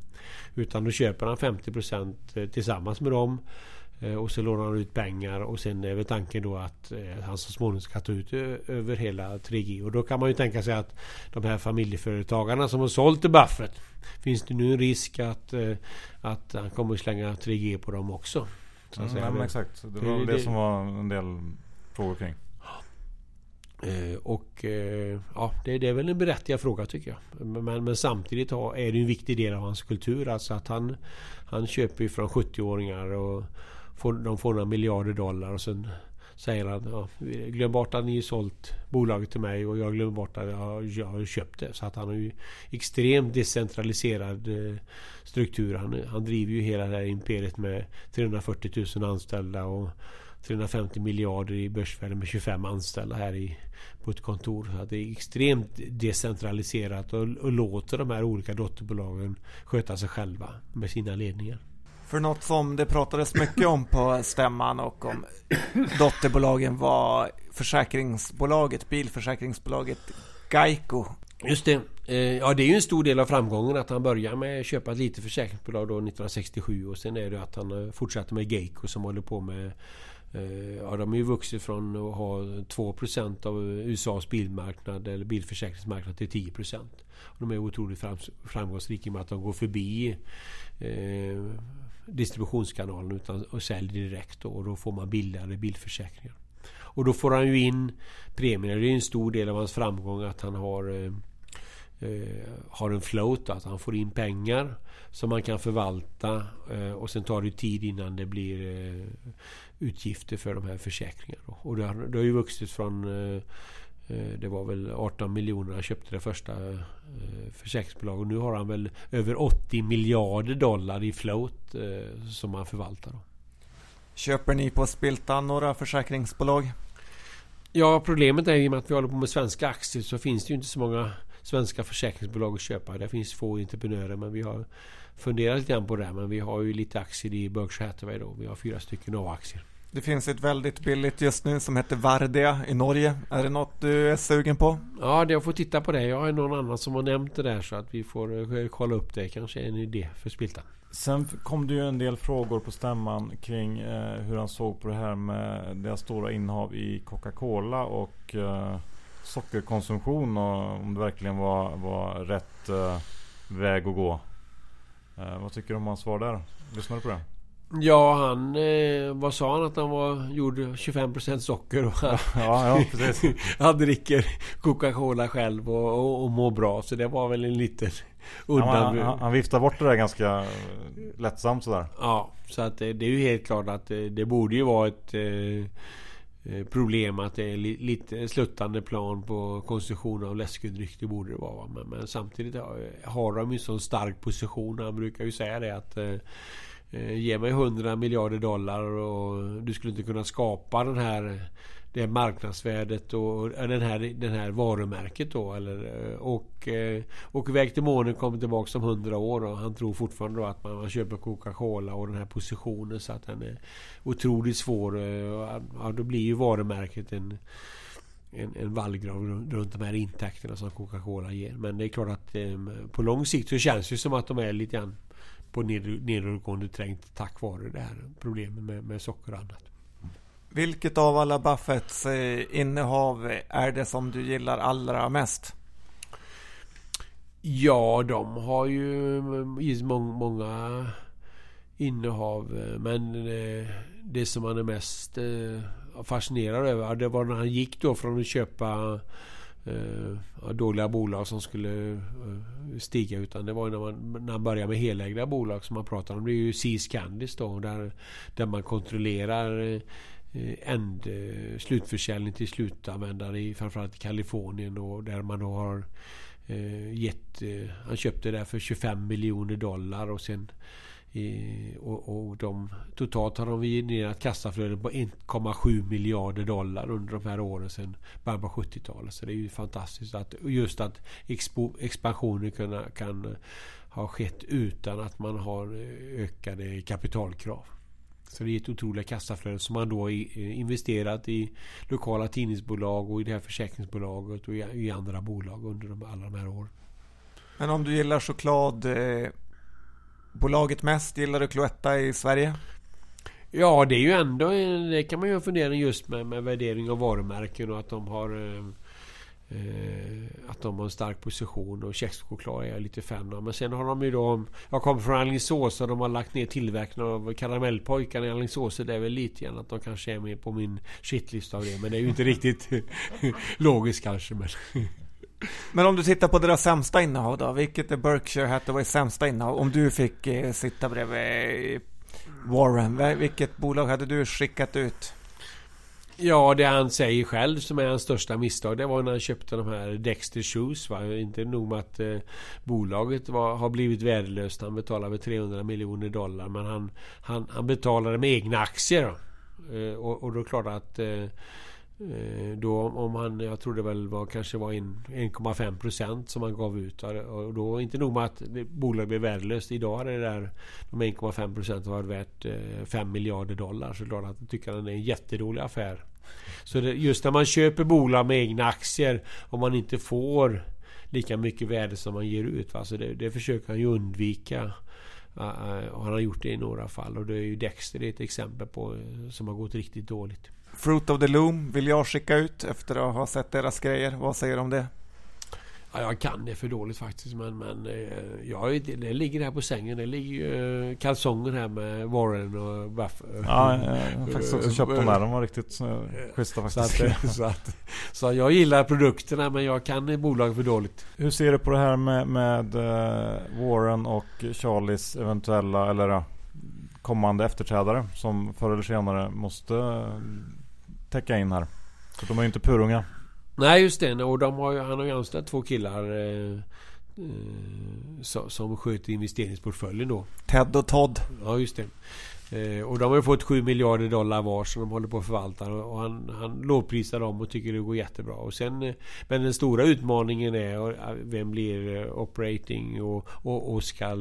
Utan då köper han 50% eh, tillsammans med dem. Eh, och så lånar han ut pengar och sen är väl tanken då att eh, han så småningom ska ta ut över hela 3G. Och då kan man ju tänka sig att de här familjeföretagarna som har sålt till Buffett. Finns det nu en risk att, att han kommer slänga 3G på dem också? Så att mm, ja, exakt. Det var det, det, som var en del frågor kring. och ja, det, det, är väl en berättigad fråga tycker jag. Men, men samtidigt är det en viktig del av hans kultur. Alltså att han, han köper ju från 70-åringar och får, de får några miljarder dollar och sen säger han ja, glöm bort att ni sålt bolaget till mig och jag glömmer bort att jag, jag har köpt det. Så att han har ju extremt decentraliserad eh, struktur. Han, han driver ju hela det här imperiet med 340 000 anställda och 350 miljarder i börsvärde med 25 anställda här i, på ett kontor. Så att det är extremt decentraliserat och, och låter de här olika dotterbolagen sköta sig själva med sina ledningar. För något som det pratades mycket om på stämman och om dotterbolagen var försäkringsbolaget, bilförsäkringsbolaget Geico. Just det. Eh, ja, det är ju en stor del av framgången att han börjar med att köpa ett litet försäkringsbolag då 1967 och sen är det att han eh, fortsätter med Geico som håller på med eh, Ja, de har ju vuxit från att ha 2% av USAs bilmarknad eller bilförsäkringsmarknad till 10%. de är otroligt framgångsrika i och med att de går förbi eh, distributionskanalen utan och säljer direkt då, och då får man billigare bilförsäkringar. Och då får han ju in premierna. Det är en stor del av hans framgång att han har eh, eh har en float, att han får in pengar som man kan förvalta eh, och sen tar det tid innan det blir eh, utgifter för de här försäkringarna. Och det har, det har ju vuxit från Eh, det var väl 18 miljoner han köpte det första eh, försäkringsbolaget. Nu har han väl över 80 miljarder dollar i float eh, som han förvaltar. Köper ni på Spiltan några försäkringsbolag? Ja, problemet är ju att vi håller på med svenska aktier så finns det ju inte så många svenska försäkringsbolag att köpa. Det finns få entreprenörer men vi har funderat lite grann på det. Men vi har ju lite aktier i Berkshire Hathaway då. Vi har fyra stycken A-aktier. Det finns ett väldigt billigt just nu som heter Vardia i Norge. Är det något du är sugen på? Ja, jag får titta på det. Jag har någon annan som har nämnt det där så att vi får eh, kolla upp det. Kanske en idé för Spiltan. Sen kom det ju en del frågor på stämman kring eh, hur han såg på det här med deras stora innehav i Coca-Cola och eh, sockerkonsumtion och om det verkligen var, var rätt eh, väg att gå. Eh, vad tycker du om hans svar där? Lyssnar du på det? Ja, han... Eh, vad sa han? Att han var, gjorde 25% socker och han, (laughs) ja, ja, precis. (laughs) han dricker Coca-Cola själv och, och, och mår bra. Så det var väl en liten undan... Ja, han, han, viftar bort det där ganska lättsamt sådär. Ja, så att det, det är ju helt klart att det, det borde ju vara ett eh, eh problem att det är li, lite sluttande plan på konsumtion av läskedryck. Det borde det vara. Men, men samtidigt har de ju så stark position. Han brukar ju säga det att eh, Eh, Eh, ge mig 100 miljarder dollar och du skulle inte kunna skapa den här det marknadsvärdet och eh, den här, den här varumärket då. Eller, eh, och, och iväg till månen kommer tillbaka om 100 år och han tror fortfarande då att man, man köper Coca-Cola och den här positionen så att den är otroligt svår. Ja, då blir ju varumärket en en, en vallgrav runt de här intäkterna som Coca-Cola ger. Men det är klart att eh, på lång sikt så känns det som att de är lite grann på nedåtgående trängt tack vare det här problemet med, med socker och annat. Vilket av alla Buffetts eh, innehav är det som du gillar allra mest? Ja, de har ju många, många innehav. Men eh, det som man är mest eh, fascinerad över det var när han gick då från att köpa eh, dåliga bolag som skulle eh, stiga. Utan det var när man, när man började med helägda bolag som man pratade om. Det är ju Seas Candies då. Där, där man kontrollerar eh, end, eh, slutförsäljning till slutanvändare i framförallt i Kalifornien. Och där man då har gett... Han köpte det för 25 miljoner dollar och sen och, och de, totalt har de genererat kassaflöden på 1,7 miljarder dollar under de här åren sedan början på 70-talet. Så det är ju fantastiskt att just att expo, expansionen kan, kan ha skett utan att man har eh, ökade kapitalkrav. Så det är ett otroligt kassaflöde som man då eh, investerat i lokala tidningsbolag och i det här försäkringsbolaget och i, andra bolag under de, alla de här åren. Men om du gillar choklad bolaget mest? Gillar du Cloetta i Sverige? Ja, det är ju ändå... Det kan man ju fundera just med, med värdering av varumärken och att de har... Eh, eh, att de har en stark position och kexchoklad är jag lite fan av. Men sen har de ju då... Jag kommer från Alingsås och de har lagt ner tillverkningen av karamellpojkarna i Alingsås. Så det är väl lite grann att de kanske är med på min shitlista av det. Men det är ju inte riktigt (laughs) logiskt kanske. Men... Men om du tittar på deras sämsta innehav då? Vilket är Berkshire Hathaways sämsta innehav? Om du fick eh, sitta bredvid Warren, vilket bolag hade du skickat ut? Ja, det han säger själv som är hans största misstag det var när han köpte de här Dexter Shoes. Va? Inte nog med att eh, bolaget var, har blivit värdelöst. Han betalade över 300 miljoner dollar. Men han, han, han betalade med egna aktier. Eh, och, och då är det klart att Eh, Eh, då om han, jag tror det väl var kanske var 1,5 procent som han gav ut. Och då inte nog med att bolaget blev värdelöst. Idag är det där de 1,5 procenten varit värt eh, 5 miljarder dollar. Så klart att jag tycker att det är en jättedålig affär. Så det, just när man köper bolag med egna aktier om man inte får lika mycket värde som man ger ut. Va? Så det, det försöker han ju undvika. Eh, och han har gjort det i några fall. Och det är ju Dexter ett exempel på som har gått riktigt dåligt. Fruit of the Loom vill jag skicka ut efter att ha sett deras grejer. Vad säger du om det? Ja, jag kan det för dåligt faktiskt. Men, men eh, ja, det, ligger här på sängen. Det ligger ju eh, kalsonger här med Warren och Buff. Ja, jag har faktiskt också köpt dem där. De var riktigt eh, schyssta faktiskt. Så, att, så, att, så jag gillar produkterna men jag kan bolag för dåligt. Hur ser du på det här med, med Warren och Charlies eventuella eller kommande efterträdare som förr eller senare måste täcka in här. För de är ju inte purunga. Nej just det. Och de har, han har ju anställt två killar eh, eh, som sköter investeringsportföljen då. Ted och Todd. Ja just det. Eh, och de har ju fått 7 miljarder dollar var som de håller på att förvalta. Och han, han lovprisar dem och tycker det går jättebra. Och sen, eh, men den stora utmaningen är vem blir operating och, och, och ska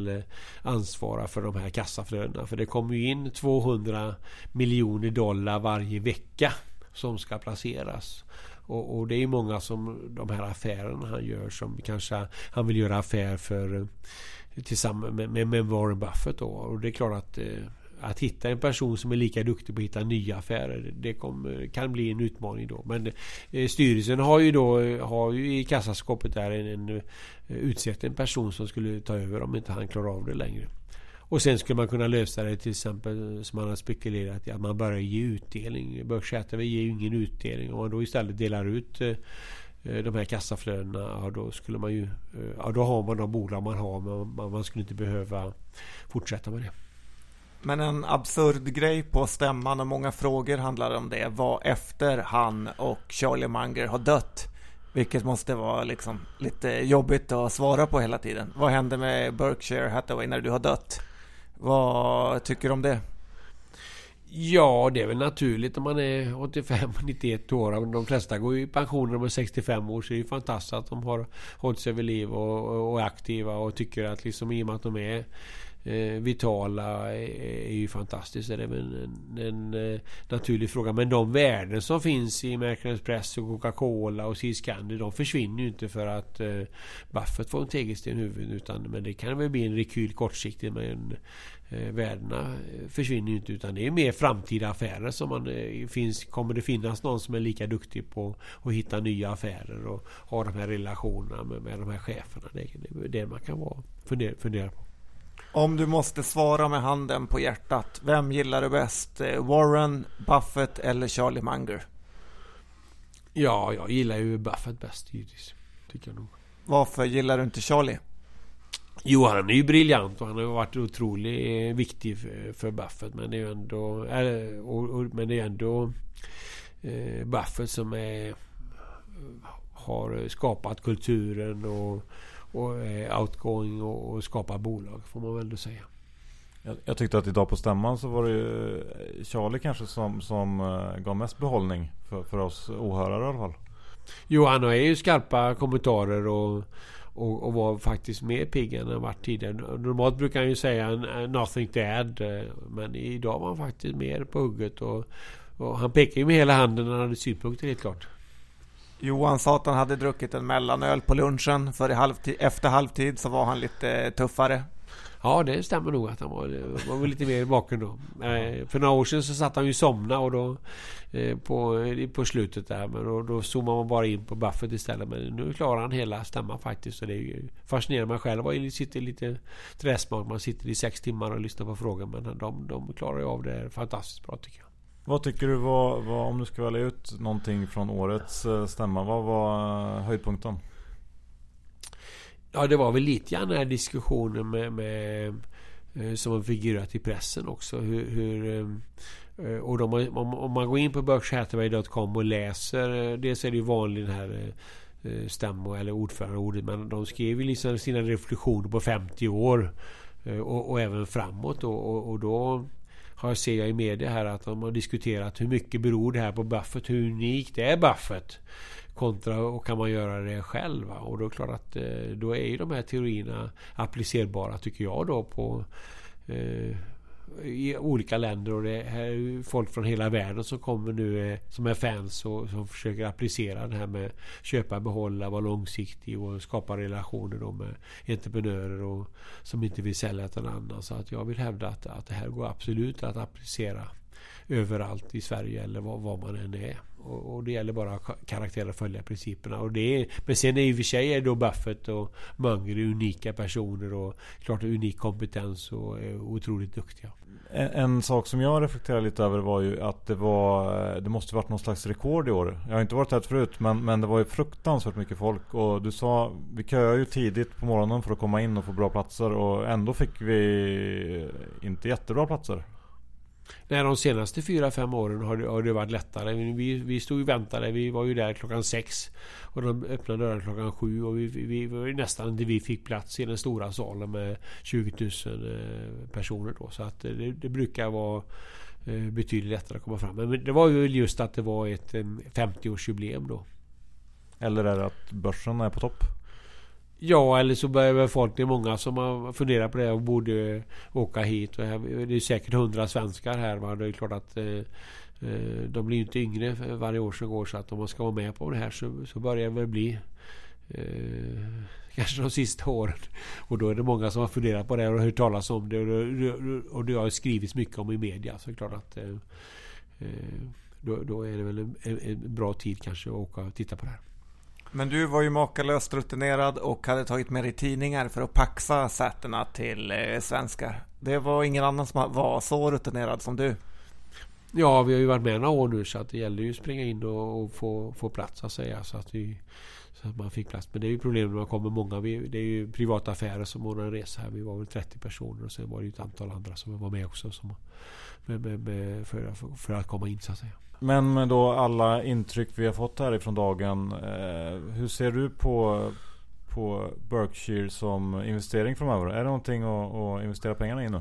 ansvara för de här kassaflödena. För det kommer ju in 200 miljoner dollar varje vecka som ska placeras. Och, och, det är många som de här affärerna han gör som kanske han vill göra affär för eh, tillsammans med, med, med Warren Buffett då. Och det är klart att eh, att hitta en person som är lika duktig på att hitta nya affärer. Det kom, kan bli en utmaning då. Men eh, styrelsen har ju då har ju i kassaskåpet där en, en, eh, utsett en person som skulle ta över om inte han klarar av det längre. Och sen skulle man kunna lösa det till exempel som man har spekulerat i att man börjar ge utdelning. Berkshire ger ju ingen utdelning. Om man då istället delar ut eh, de här kassaflödena, ja, då skulle man ju... Eh, ja, då har man de bolag man har men man, man skulle inte behöva fortsätta med det. Men en absurd grej på stämman och många frågor handlade om det var efter han och Charlie Munger har dött. Vilket måste vara liksom lite jobbigt att svara på hela tiden. Vad händer med Berkshire Hathaway när du har dött? Vad tycker du om det? Ja, det är väl naturligt om man är 85-91 (laughs) år. De flesta går ju i pension när de är 65 år. Så det är ju fantastiskt att de har hållit sig vid liv och, och är aktiva och tycker att liksom i och med att de är eh, vitala är, ju fantastiskt. Det är en, en, en, naturlig fråga. Men de värden som finns i American Espresso, Coca-Cola och Seascandy de försvinner ju inte för att eh, Buffett får en tegelsten i huvudet. Utan, men det kan väl bli en rekyl kortsiktigt. Men eh, värdena eh, försvinner ju inte utan det är mer framtida affärer som man eh, finns. Kommer det finnas någon som är lika duktig på att hitta nya affärer och ha de här relationerna med, med de här cheferna? Det, det är det man kan vara, fundera, fundera på. Om du måste svara med handen på hjärtat, vem gillar du bäst? Eh, Warren, Buffett eller Charlie Munger? Ja, jag gillar ju Buffett bäst givetvis. Tycker jag nog. Varför gillar du inte Charlie? Jo, han är ju briljant och han har varit otroligt eh, viktig för, Buffett. Men det är ju ändå... Och, och, men det är ändå Buffett som är, har skapat kulturen och och är outgoing och, och skapar bolag får man väl ändå säga. Jag, jag, tyckte att idag på stämman så var det ju eh, Charlie kanske som, som uh, gav mest behållning för, för oss åhörare i alla fall. Jo, han har ju skarpa kommentarer och, och, och var faktiskt mer pigg än han varit tidigare. Normalt brukar han ju säga nothing to add. Eh, men idag var han faktiskt mer på hugget. Och, och han pekade ju med hela handen när han hade synpunkter helt klart. Johan sa att han hade druckit en mellanöl på lunchen. För i halvtid, efter halvtid så var han lite tuffare. Ja, det stämmer nog att han var, var lite mer vaken då. Eh, för några år sedan så satt han ju somna och då eh, på, på slutet där. Men då, då zoomade man bara in på Buffett istället. Men nu klarar han hela stämman faktiskt. Så det är ju fascinerande. Man själv var, sitter lite träsmak. Man sitter i sex timmar och lyssnar på frågan. Men de, de klarar ju av det fantastiskt bra tycker jag. Vad tycker du var, var, om du ska välja ut någonting från årets eh, stämma, vad var eh, höjdpunkten? Ja, det var väl lite grann den här diskussionen med, med eh, som har figurerat i pressen också. Hur, hur och de, om, om, man går in på Berkshatterway.com och läser, dels är det ju vanligt den här stämmo eller ordförandeordet, men de skrev ju liksom sina reflektioner på 50 år och, och även framåt. Och, och, och då har ser jag i media här att de har diskuterat hur mycket beror det här på Buffett? Hur unikt är Buffett? Kontra och kan man göra det själv? Va? Och då är det klart att eh, då är ju de här teorierna applicerbara tycker jag då på eh, i olika länder och det är folk från hela världen som kommer nu eh, som är fans och som försöker applicera det här med köpa, behålla, vara långsiktig och skapa relationer då med entreprenörer och som inte vill sälja till någon annan. Så att jag vill hävda att, att det här går absolut att applicera överallt i Sverige eller var, var man än är. Och, och, det gäller bara karaktärer att följa principerna. Och det är, men sen är i och för sig är då Buffett och Munger unika personer och klart unik kompetens och är otroligt duktiga. En, en, sak som jag reflekterade lite över var ju att det var Det måste varit någon slags rekord i år. Jag har inte varit här förut men, men det var ju fruktansvärt mycket folk och du sa Vi köade ju tidigt på morgonen för att komma in och få bra platser och ändå fick vi inte jättebra platser. Nej, de senaste fyra fem åren har det, har det varit lättare. Vi, vi stod och väntade. Vi var ju där klockan sex. Och de öppnade dörren klockan sju. Och vi, vi var nästan där vi fick plats i den stora salen med 20 000 eh, personer. Då. Så att det, det brukar vara eh, betydligt lättare att komma fram. Men det var ju just att det var ett eh, 50-årsjubileum då. Eller är det att börsen är på topp? Ja, eller så börjar folk, det är många som har funderat på det och borde åka hit. det är säkert hundra svenskar här. Va? Det är klart att eh, eh de blir inte yngre varje år som går. Så att om man ska vara med på det här så, så börjar det väl bli eh, (laughs) kanske de sista åren. Och då är det många som har funderat på det och hört talas om det. Och, och det har skrivits mycket om i media. Så det är klart att eh, eh då, då, är det väl en, en, bra tid kanske att åka och titta på det här. Men du var ju makalöst rutinerad och hade tagit med dig tidningar för att paxa sätena till eh, svenskar. Det var ingen annan som var så rutinerad som du. Ja, vi har ju varit med några år nu så att det gäller ju att springa in och, och få, få plats så att säga. Så att, vi, så att man fick plats. Men det är ju problemet när man kommer många. Vi, det är ju privata affärer som ordnar en resa här. Vi var väl 30 personer och sen var det ju ett antal andra som var med också. Som, med, med, med, för, för att komma in så att säga. Men med då alla intryck vi har fått härifrån dagen. Eh, hur ser du på, på Berkshire som investering framöver? Är det någonting att, att investera pengarna i nu?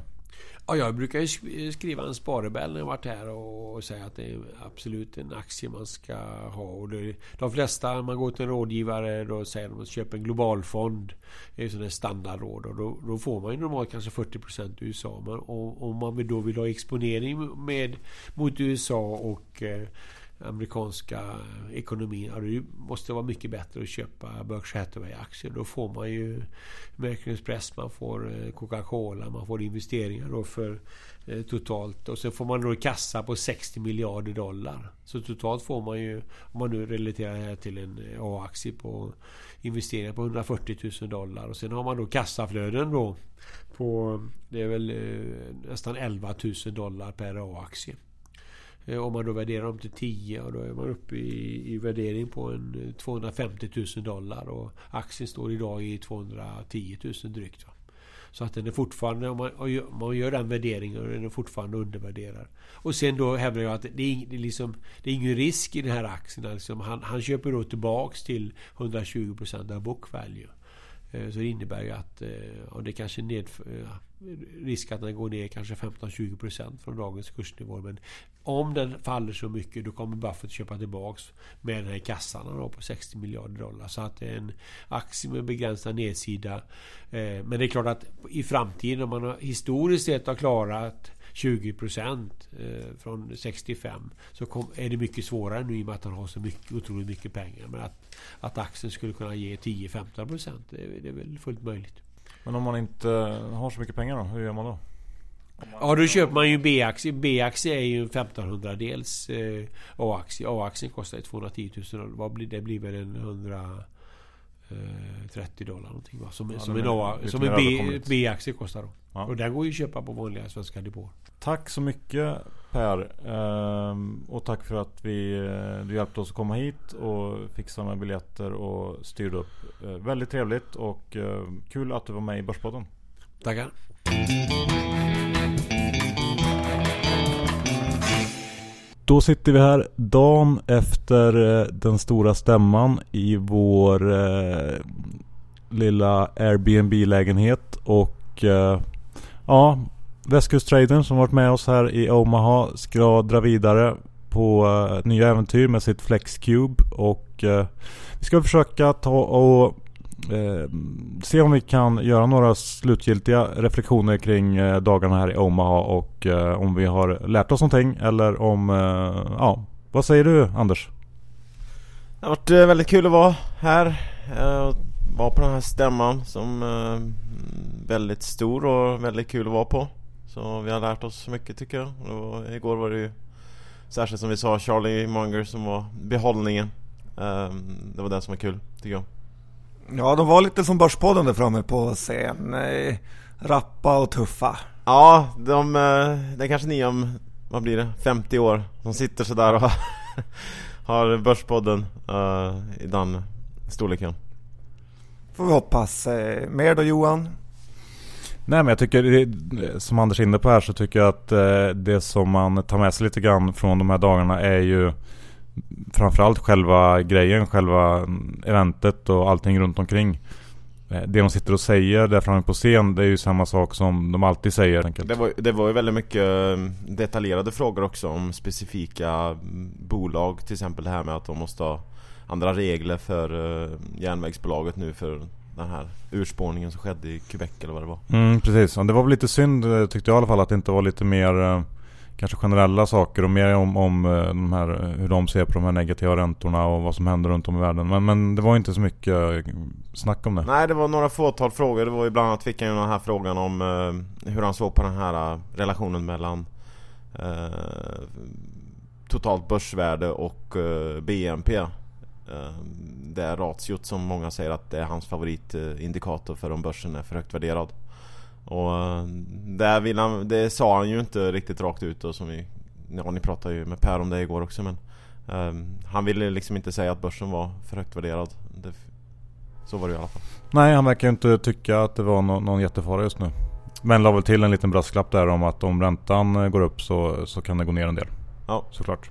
Ja, jag brukar ju skriva en sparebell när jag varit här och säga att det är absolut en aktie man ska ha. Och det, de flesta, man går till en rådgivare, då säger de att köpa en globalfond. Det är sådana standardråd. Och då, då, får man ju normalt kanske 40% USA. Men om man då vill ha exponering med, mot USA och eh, amerikanska ekonomin. Ja, det måste vara mycket bättre att köpa Berkshire Hathaway-aktier. Då får man ju American Express, man får eh, Coca-Cola, man får investeringar då för eh, totalt. Och sen får man då kassa på 60 miljarder dollar. Så totalt får man ju, om man nu relaterar det här till en eh, A-aktie på investeringar på 140 000 dollar. Och sen har man då kassaflöden då på, det är väl eh, nästan 11 000 dollar per A-aktie. Eh, om man då värderar dem till 10 och då är man uppe i, i värdering på en eh, 250 000 dollar och aktien står idag i 210 000 drygt. Va? Så att den är fortfarande, om man, om man gör den värderingen, och den är fortfarande undervärderad. Och sen då hävdar jag att det är, det är, liksom, det är ingen risk i den här aktien. Liksom han, han köper då tillbaks till 120% av book value. Eh, så det innebär ju att och det kanske ned, risk att den går ner kanske 15-20% från dagens kursnivå. Men om den faller så mycket då kommer Buffett köpa tillbaks med den här kassan då på 60 miljarder dollar. Så att det är en aktie med begränsad nedsida. Eh, men det är klart att i framtiden om man har historiskt sett har klarat 20 procent eh, från 65 så är det mycket svårare nu i och med att han har så mycket, otroligt mycket pengar. Men att, att aktien skulle kunna ge 10-15 det, det är väl fullt möjligt. Men om man inte har så mycket pengar då, hur gör man då? Ja, då köper man ju B-aktie. B-aktie är ju en 1500 dels eh, A-aktie. A-aktien kostar 210 000 dollar. Vad blir, det blir väl en 130 dollar någonting va? Som, Ja, som en, A, som en. B-aktie kostar då. Ja. Och den går ju att köpa på vanliga svenska depåer. Tack så mycket Per. Ehm, och tack för att vi, eh, du hjälpte oss att komma hit och fixa med biljetter och styrde upp. Eh, väldigt trevligt och eh, kul att du var med i Börspodden. Tackar. Då sitter vi här dagen efter eh, den stora stämman i vår eh, lilla Airbnb-lägenhet och eh, ja, Västkusttraden som varit med oss här i Omaha ska dra vidare på eh, nya äventyr med sitt FlexCube och eh, vi ska försöka ta och eh, se om vi kan göra några slutgiltiga reflektioner kring eh, dagarna här i Omaha och eh, om vi har lärt oss någonting eller om, eh, ja, vad säger du Anders? Det har varit eh, väldigt kul att vara här eh, och vara på den här stämman som är väldigt stor och väldigt kul att vara på. Så vi har lärt oss mycket tycker jag. Och var, igår var det ju särskilt som vi sa Charlie Munger som var behållningen. Det var det som var kul tycker jag. Ja, de var lite som Börspodden där framme på scen. Eh, rappa och tuffa. Ja, de, eh, det är kanske ni om, vad blir det, 50 år som sitter sådär och (laughs) har Börspodden eh, i den storleken. Får vi hoppas. Mer då Johan? Nej men jag tycker, som Anders är inne på här så tycker jag att det som man tar med sig lite grann från de här dagarna är ju Framförallt själva grejen, själva mm, eventet och allting runt omkring Eh, Det de sitter och säger där framme på scen det är ju samma sak som de alltid säger enkelt. Det var, det var ju väldigt mycket eh, detaljerade frågor också om specifika mm, bolag Till exempel det här med att de måste ha andra regler för eh, järnvägsbolaget nu för den här urspårningen som skedde i Quebec eller vad det var Mm, precis. Och det var väl lite synd eh, tyckte jag i alla fall att det inte var lite mer Kanske generella saker och mer om, om eh, de här, hur de ser på de här negativa räntorna och vad som händer runt om i världen. Men, men det var inte så mycket eh, snack om det. Nej det var några fåtal frågor, det var ju bland annat fick han ju den här frågan om eh, hur han såg på den här eh, relationen mellan eh, totalt börsvärde och eh, BNP eh, Det är ratiot som många säger att det är hans favoritindikator för om börsen är för högt värderad och eh, där vill han, det sa han ju inte riktigt rakt ut och som vi Ja ni pratade ju med Per om det igår också men eh, Han ville liksom inte säga att börsen var för högt värderad det, Så var det i alla fall Nej, han verkar ju inte tycka att det var nå- någon jättefara just nu. Men la väl till en liten brasklapp där om att om räntan eh, går upp så, så kan det gå ner en del. Ja. Såklart.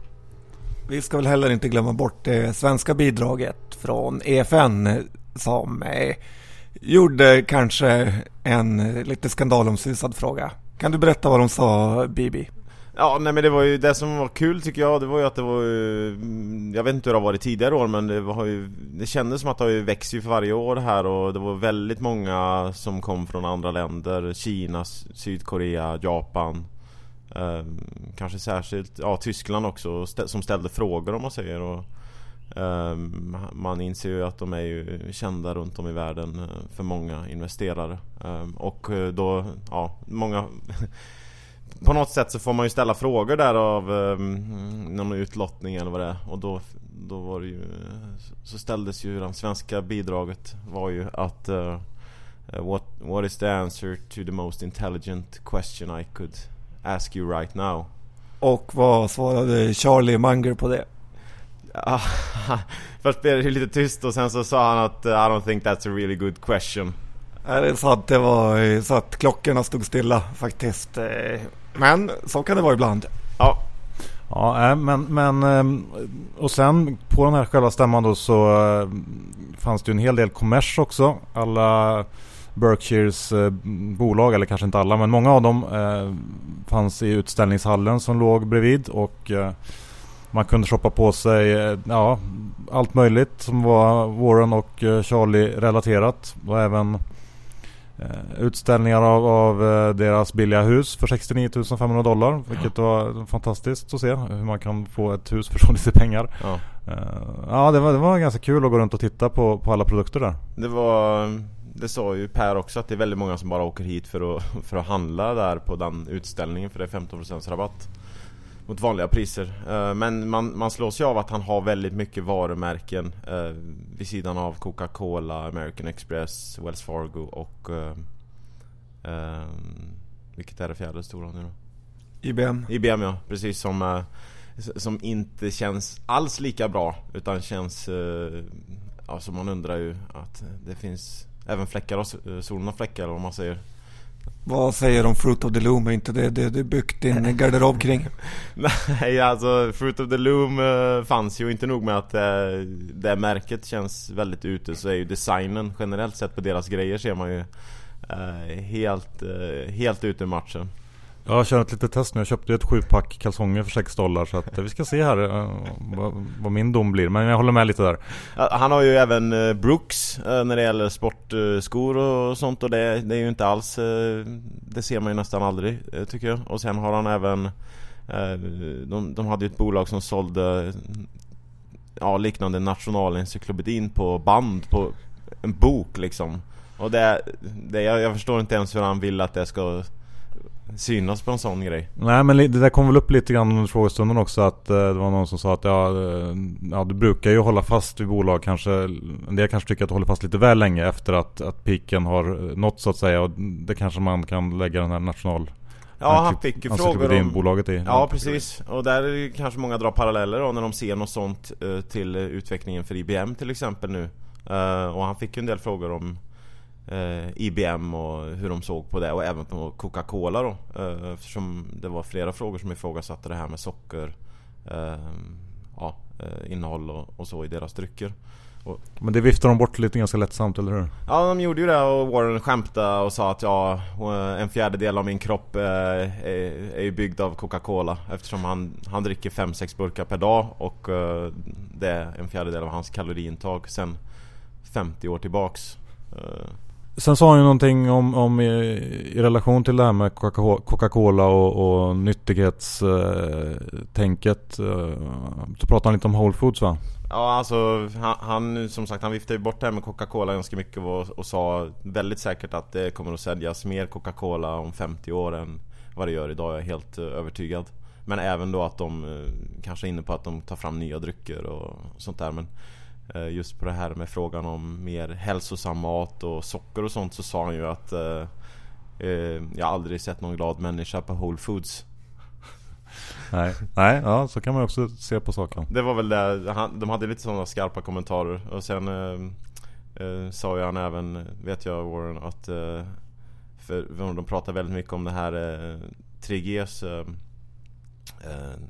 Vi ska väl heller inte glömma bort det svenska bidraget från EFN som eh, gjorde kanske en eh, lite skandalomsusad fråga. Kan du berätta vad de sa Bibi? Ja, nej men det var ju det som var kul tycker jag, det var ju att det var ju, mm, Jag vet inte hur det har varit tidigare år men det var ju Det kändes som att det har ju växt ju för varje år här och det var väldigt många som kom från andra länder Kina, Sydkorea, Japan eh, Kanske särskilt, ja Tyskland också stä- som ställde frågor om man säger och Ehm, man inser ju att de är ju kända runt om i världen eh, för många investerare ehm, Och eh, då, ja, många (laughs) på något sätt så får man ju ställa frågor där av ehm, någon utlottning eller vad det är och då, då var det ju Så ställdes ju det svenska bidraget var ju att uh, what, what is the answer to the most intelligent question I could ask you right now? Och vad svarade Charlie Munger på det? (laughs) Först blev det ju lite tyst och sen så sa han att I don't think that's a really good question Är det så att det var eh, så att klockorna stod stilla faktiskt? eh, Men så kan det vara ibland. Ja, Ja, äh, men, men ehm, och sen på den här själva stämman då så eh, fanns det ju en hel del kommers också. Alla Berkshires eh, bolag, eller kanske inte alla, men många av dem eh, fanns i utställningshallen som låg bredvid och eh, man kunde shoppa på sig eh, ja, allt möjligt som var Warren och eh, Charlie relaterat och även eh, utställningar av, av deras billiga hus för 69 500 dollar. Vilket var fantastiskt att se hur man kan få ett hus för så lite pengar. ja ja, det var, det var ganska kul att gå runt och titta på, på alla produkter där. Det var, det sa ju Per också att det är väldigt många som bara åker hit för att, (laughs) för att handla där på den utställningen för det är 15% rabatt mot vanliga priser. Eh, men man, man slås ju av att han har väldigt mycket varumärken eh, vid sidan av Coca-Cola, American Express, Wells Fargo och eh, vilket är det fjärde stora nu då? IBM. IBM ja, precis som som inte känns alls lika bra utan känns Alltså man undrar ju att det finns även fläckar och solen har fläckar vad man säger vad säger de Fruit of the Loom? Är inte det det du byggt din garderob kring? (laughs) Nej, alltså Fruit of the Loom eh, fanns ju inte nog med att eh, det märket känns väldigt ute så är ju designen generellt sett på deras grejer ser man ju eh, helt, helt ute i matchen. Jag har kört ett litet test nu. Jag köpte ett sjupack kalsonger för 6 dollar. Så att eh, vi ska se här eh, vad, vad, min dom blir. Men jag håller med lite där. Han har ju även eh, Brooks när det gäller sportskor och sånt. Och det, det är ju inte alls... Det ser man ju nästan aldrig tycker jag. Och sen har han även... De, de hade ju ett bolag som sålde ja, liknande nationalencyklopedin på band på en bok liksom. Och det, det jag, jag förstår inte ens hur han vill att det ska synas på en sån grej. Nej men det där kom väl upp lite grann under frågestunden också att eh, det var någon som sa att ja, eh, ja du brukar ju hålla fast vid bolag kanske En del kanske tycker att du håller fast lite väl länge efter att, att piken har nått så att säga och det kanske man kan lägga den här national Ja han fick ju frågor om bolaget i. Ja precis och där kanske många drar paralleller då när de ser något sånt eh, till utvecklingen för IBM till exempel nu Och han fick ju en del frågor om eh, IBM och hur de såg på det och även på Coca-Cola då. Eh, Eftersom det var flera frågor som ifrågasatte det här med socker eh, ja, eh, innehåll och, och, så i deras drycker. Och, Men det viftar de bort lite ganska lättsamt, eller hur? Ja, de gjorde ju det och Warren skämtade och sa att ja, en fjärdedel av min kropp eh, är, är ju byggd av Coca-Cola Eftersom han, han dricker 5-6 burkar per dag och eh, det är en fjärdedel av hans kaloriintag sen 50 år tillbaks Sen sa han ju någonting om, om i, i, relation till det här med Coca-Cola och, och nyttighetstänket. Eh, så pratade han lite om Whole Foods va? Ja alltså han, han som sagt han viftade ju bort det här med Coca-Cola ganska mycket och, och, sa väldigt säkert att det kommer att säljas mer Coca-Cola om 50 år än vad det gör idag. Jag är helt eh, övertygad. Men även då att de eh, kanske är inne på att de tar fram nya drycker och sånt där. Men just på det här med frågan om mer hälsosam mat och socker och sånt så sa han ju att eh, eh, jag aldrig sett någon glad människa på Whole Foods. (laughs) Nej, nej ja, så kan man också se på saken. Det var väl det, han, de hade lite sådana skarpa kommentarer och sen eh, eh, sa ju han även, vet jag Warren, att eh, för de pratar väldigt mycket om det här 3Gs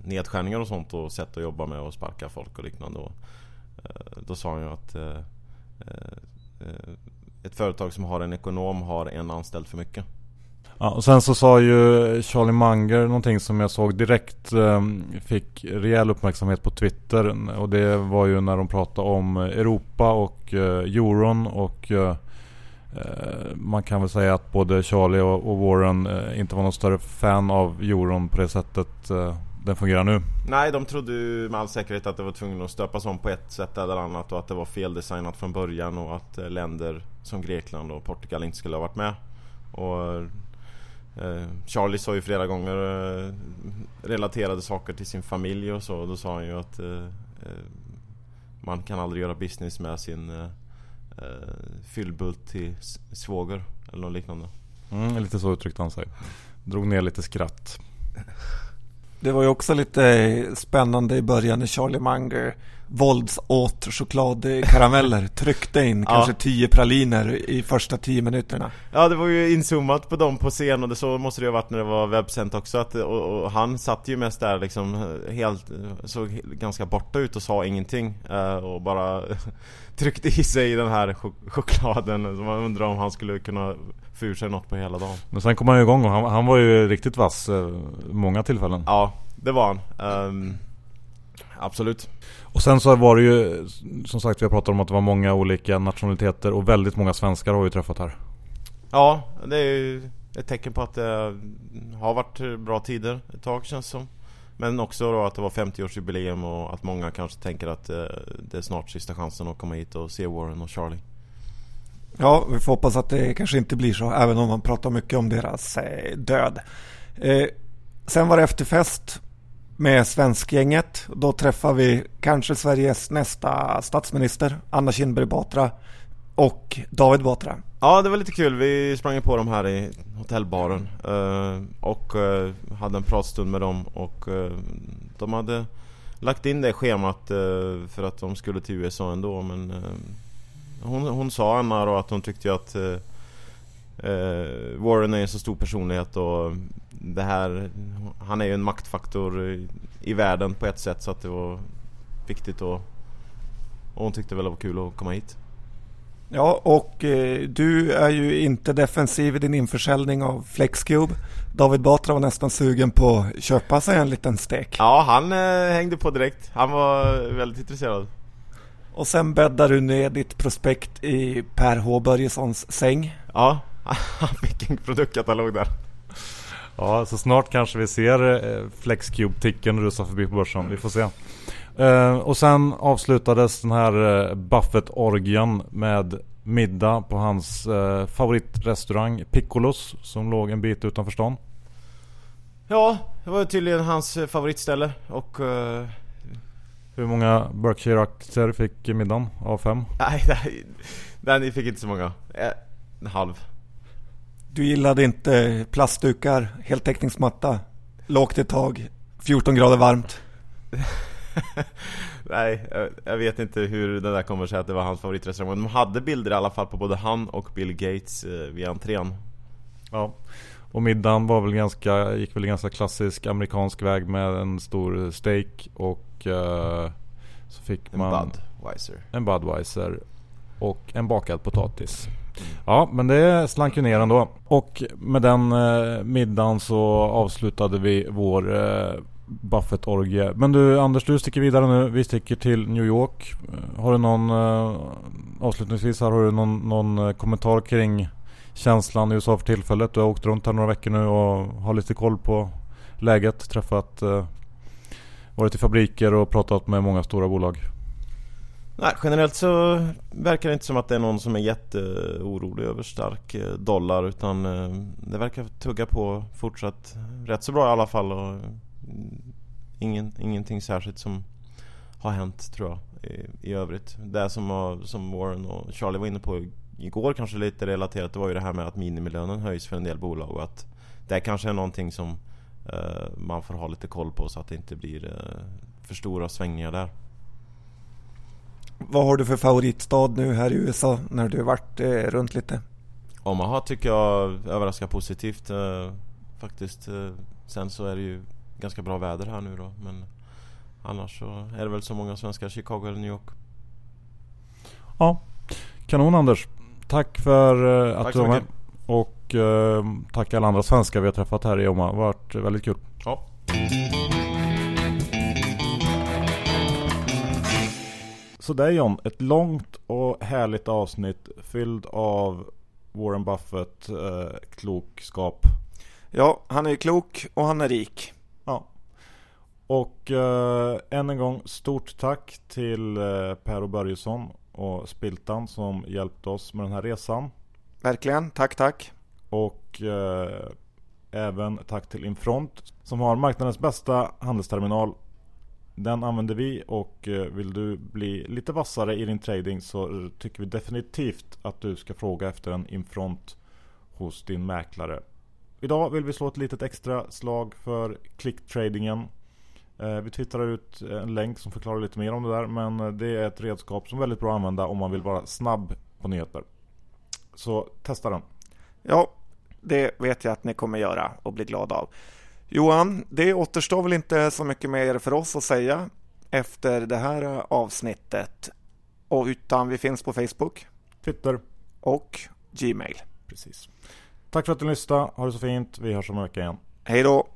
nedskärningar och sånt och sätt att jobba med och sparka folk och liknande. Och, Eh, Eh, då sa han ju att eh, eh, ett företag som har en ekonom har en anställd för mycket. Ja, och sen så sa ju Charlie Munger någonting som jag såg direkt eh, fick rejäl uppmärksamhet på Twitter. Och det var ju när de pratade om Europa och eh, euron och eh, man kan väl säga att både Charlie och, och Warren inte var någon större fan av euron på det sättet den fungerar nu? Nej, de trodde ju med all säkerhet att det var tvungen att stöpas om på ett sätt eller annat och att det var feldesignat från början och att eh, länder som Grekland och Portugal inte skulle ha varit med. Och eh, Charlie sa ju flera gånger eh, relaterade saker till sin familj och så. Då sa han ju att eh, eh man kan aldrig göra business med sin eh, fyllbult till svåger eller något liknande. Mm, lite så uttryckte han sig. Drog ner lite skratt. Det var ju också lite eh, spännande i början när Charlie Munger våldsåt chokladkarameller tryckte in ja. kanske tio praliner i första tio minuterna. Ja, det var ju inzoomat på dem på scen och det så måste det ju ha varit när det var webbsänt också att, och, och, han satt ju mest där liksom helt, såg ganska borta ut och sa ingenting uh, och bara (laughs) tryckte i sig den här chok chokladen så man undrar om han skulle kunna få ur sig något på hela dagen. Men sen kom han ju igång och han, han var ju riktigt vass eh, många tillfällen. Ja, det var han. Um, absolut. Och sen så var det ju, som sagt vi har pratat om att det var många olika nationaliteter och väldigt många svenskar har vi träffat här. Ja, det är ju ett tecken på att det har varit bra tider ett tag känns som. Men också då att det var 50-årsjubileum och att många kanske tänker att eh, det är snart sista chansen att komma hit och se Warren och Charlie. Ja, vi får hoppas att det kanske inte blir så, även om man pratar mycket om deras eh, död. Eh, sen var det efterfest med svenskgänget. Då träffar vi kanske Sveriges nästa statsminister, Anna Kinberg Batra och David Batra. Ja, det var lite kul. Vi sprang på dem här i hotellbaren eh, och eh, hade en pratstund med dem och eh, de hade lagt in det schemat för att de skulle till USA ändå men hon, hon sa Anna då att hon tyckte att Warren är en så stor personlighet och det här, han är ju en maktfaktor i, världen på ett sätt så att det var viktigt och, och hon tyckte väl det var kul att komma hit. Ja, och eh, du är ju inte defensiv i din införsäljning av Flexcube. David Batra var nästan sugen på att köpa sig en liten stek. Ja, han eh, hängde på direkt. Han var väldigt intresserad. Och sen bäddar du ner ditt prospekt i Per H Börjessons säng. Ja, (laughs) han fick en produktkatalog där. Ja, så snart kanske vi ser eh, Flexcube-ticken rusa förbi på börsen. Vi får se. Uh, och sen avslutades den här uh, Buffett-orgien med middag på hans uh, favoritrestaurang Piccolos som låg en bit utanför stan. Ja, det var tydligen hans favoritställe och... Hur många Berkshire-aktier fick middagen av fem? Nej, (laughs) nej, nej, fick inte så många. En halv. Du gillade inte plastdukar, heltäckningsmatta, lågt i tag, 14 grader varmt. (laughs) Nej, jag vet inte hur det där kommer sig att det var hans favoritrestaurang Men de hade bilder i alla fall på både han och Bill Gates eh, vid entrén. Ja, och middagen var väl ganska, gick väl ganska klassisk amerikansk väg med en stor steak och uh, så fick man En Budweiser. En Budweiser och en bakad potatis Ja, men det slank ju ner ändå. Och med den eh, middagen så avslutade vi vår eh, Buffett-orgie. Men du Anders, du sticker vidare nu. Vi sticker till New York. Eh, har du någon, eh, avslutningsvis här, har du någon, någon eh, kommentar kring känslan i USA för tillfället? Du har åkt runt här några veckor nu och har lite koll på läget. Träffat, eh, varit i fabriker och pratat med många stora bolag. Nej, generellt så verkar det inte som att det är någon som är jätteorolig över stark eh, dollar utan eh, det verkar tugga på fortsatt rätt så bra i alla fall och mm, ingen, ingenting särskilt som har hänt tror jag i, i övrigt. Det som, har, som Warren och Charlie var inne på igår kanske lite relaterat det var ju det här med att minimilönen höjs för en del bolag och att det kanske är någonting som man får ha lite koll på så att det inte blir för stora svängningar där. Vad har du för favoritstad nu här i USA när du varit eh, runt lite? Omaha tycker jag överraskar positivt eh, faktiskt. Eh, sen så är det ju ganska bra väder här nu då. Men annars så är det väl så många svenskar Chicago eller New York. Ja, kanon Anders. Tack för eh, att tack du var med. Och eh, tack alla andra svenskar vi har träffat här i Omaha. Det har varit väldigt kul. Så det är John, ett långt och härligt avsnitt fylld av Warren Buffett eh, klokskap. Ja, han är klok och han är rik. Ja. Och eh, än en gång stort tack till eh, Per och Börjesson och Spiltan som hjälpte oss med den här resan. Verkligen, tack tack. Och eh, även tack till Infront som har marknadens bästa handelsterminal den använder vi och eh, vill du bli lite vassare i din trading så eh, tycker vi definitivt att du ska fråga efter en infront hos din mäklare. Idag vill vi slå ett litet extra slag för klicktradingen. Eh, vi twittrar ut en länk som förklarar lite mer om det där men det är ett redskap som är väldigt bra att använda om man vill vara snabb på nyheter. Så testa den. Ja, det vet jag att ni kommer göra och bli glada av. Johan, det återstår väl inte så mycket mer för oss att säga efter det här avsnittet. Och utan vi finns på Facebook. Twitter. Och Gmail. Precis. Tack för att du lyssnade. Ha det så fint. Vi hörs om en vecka igen. Hej då!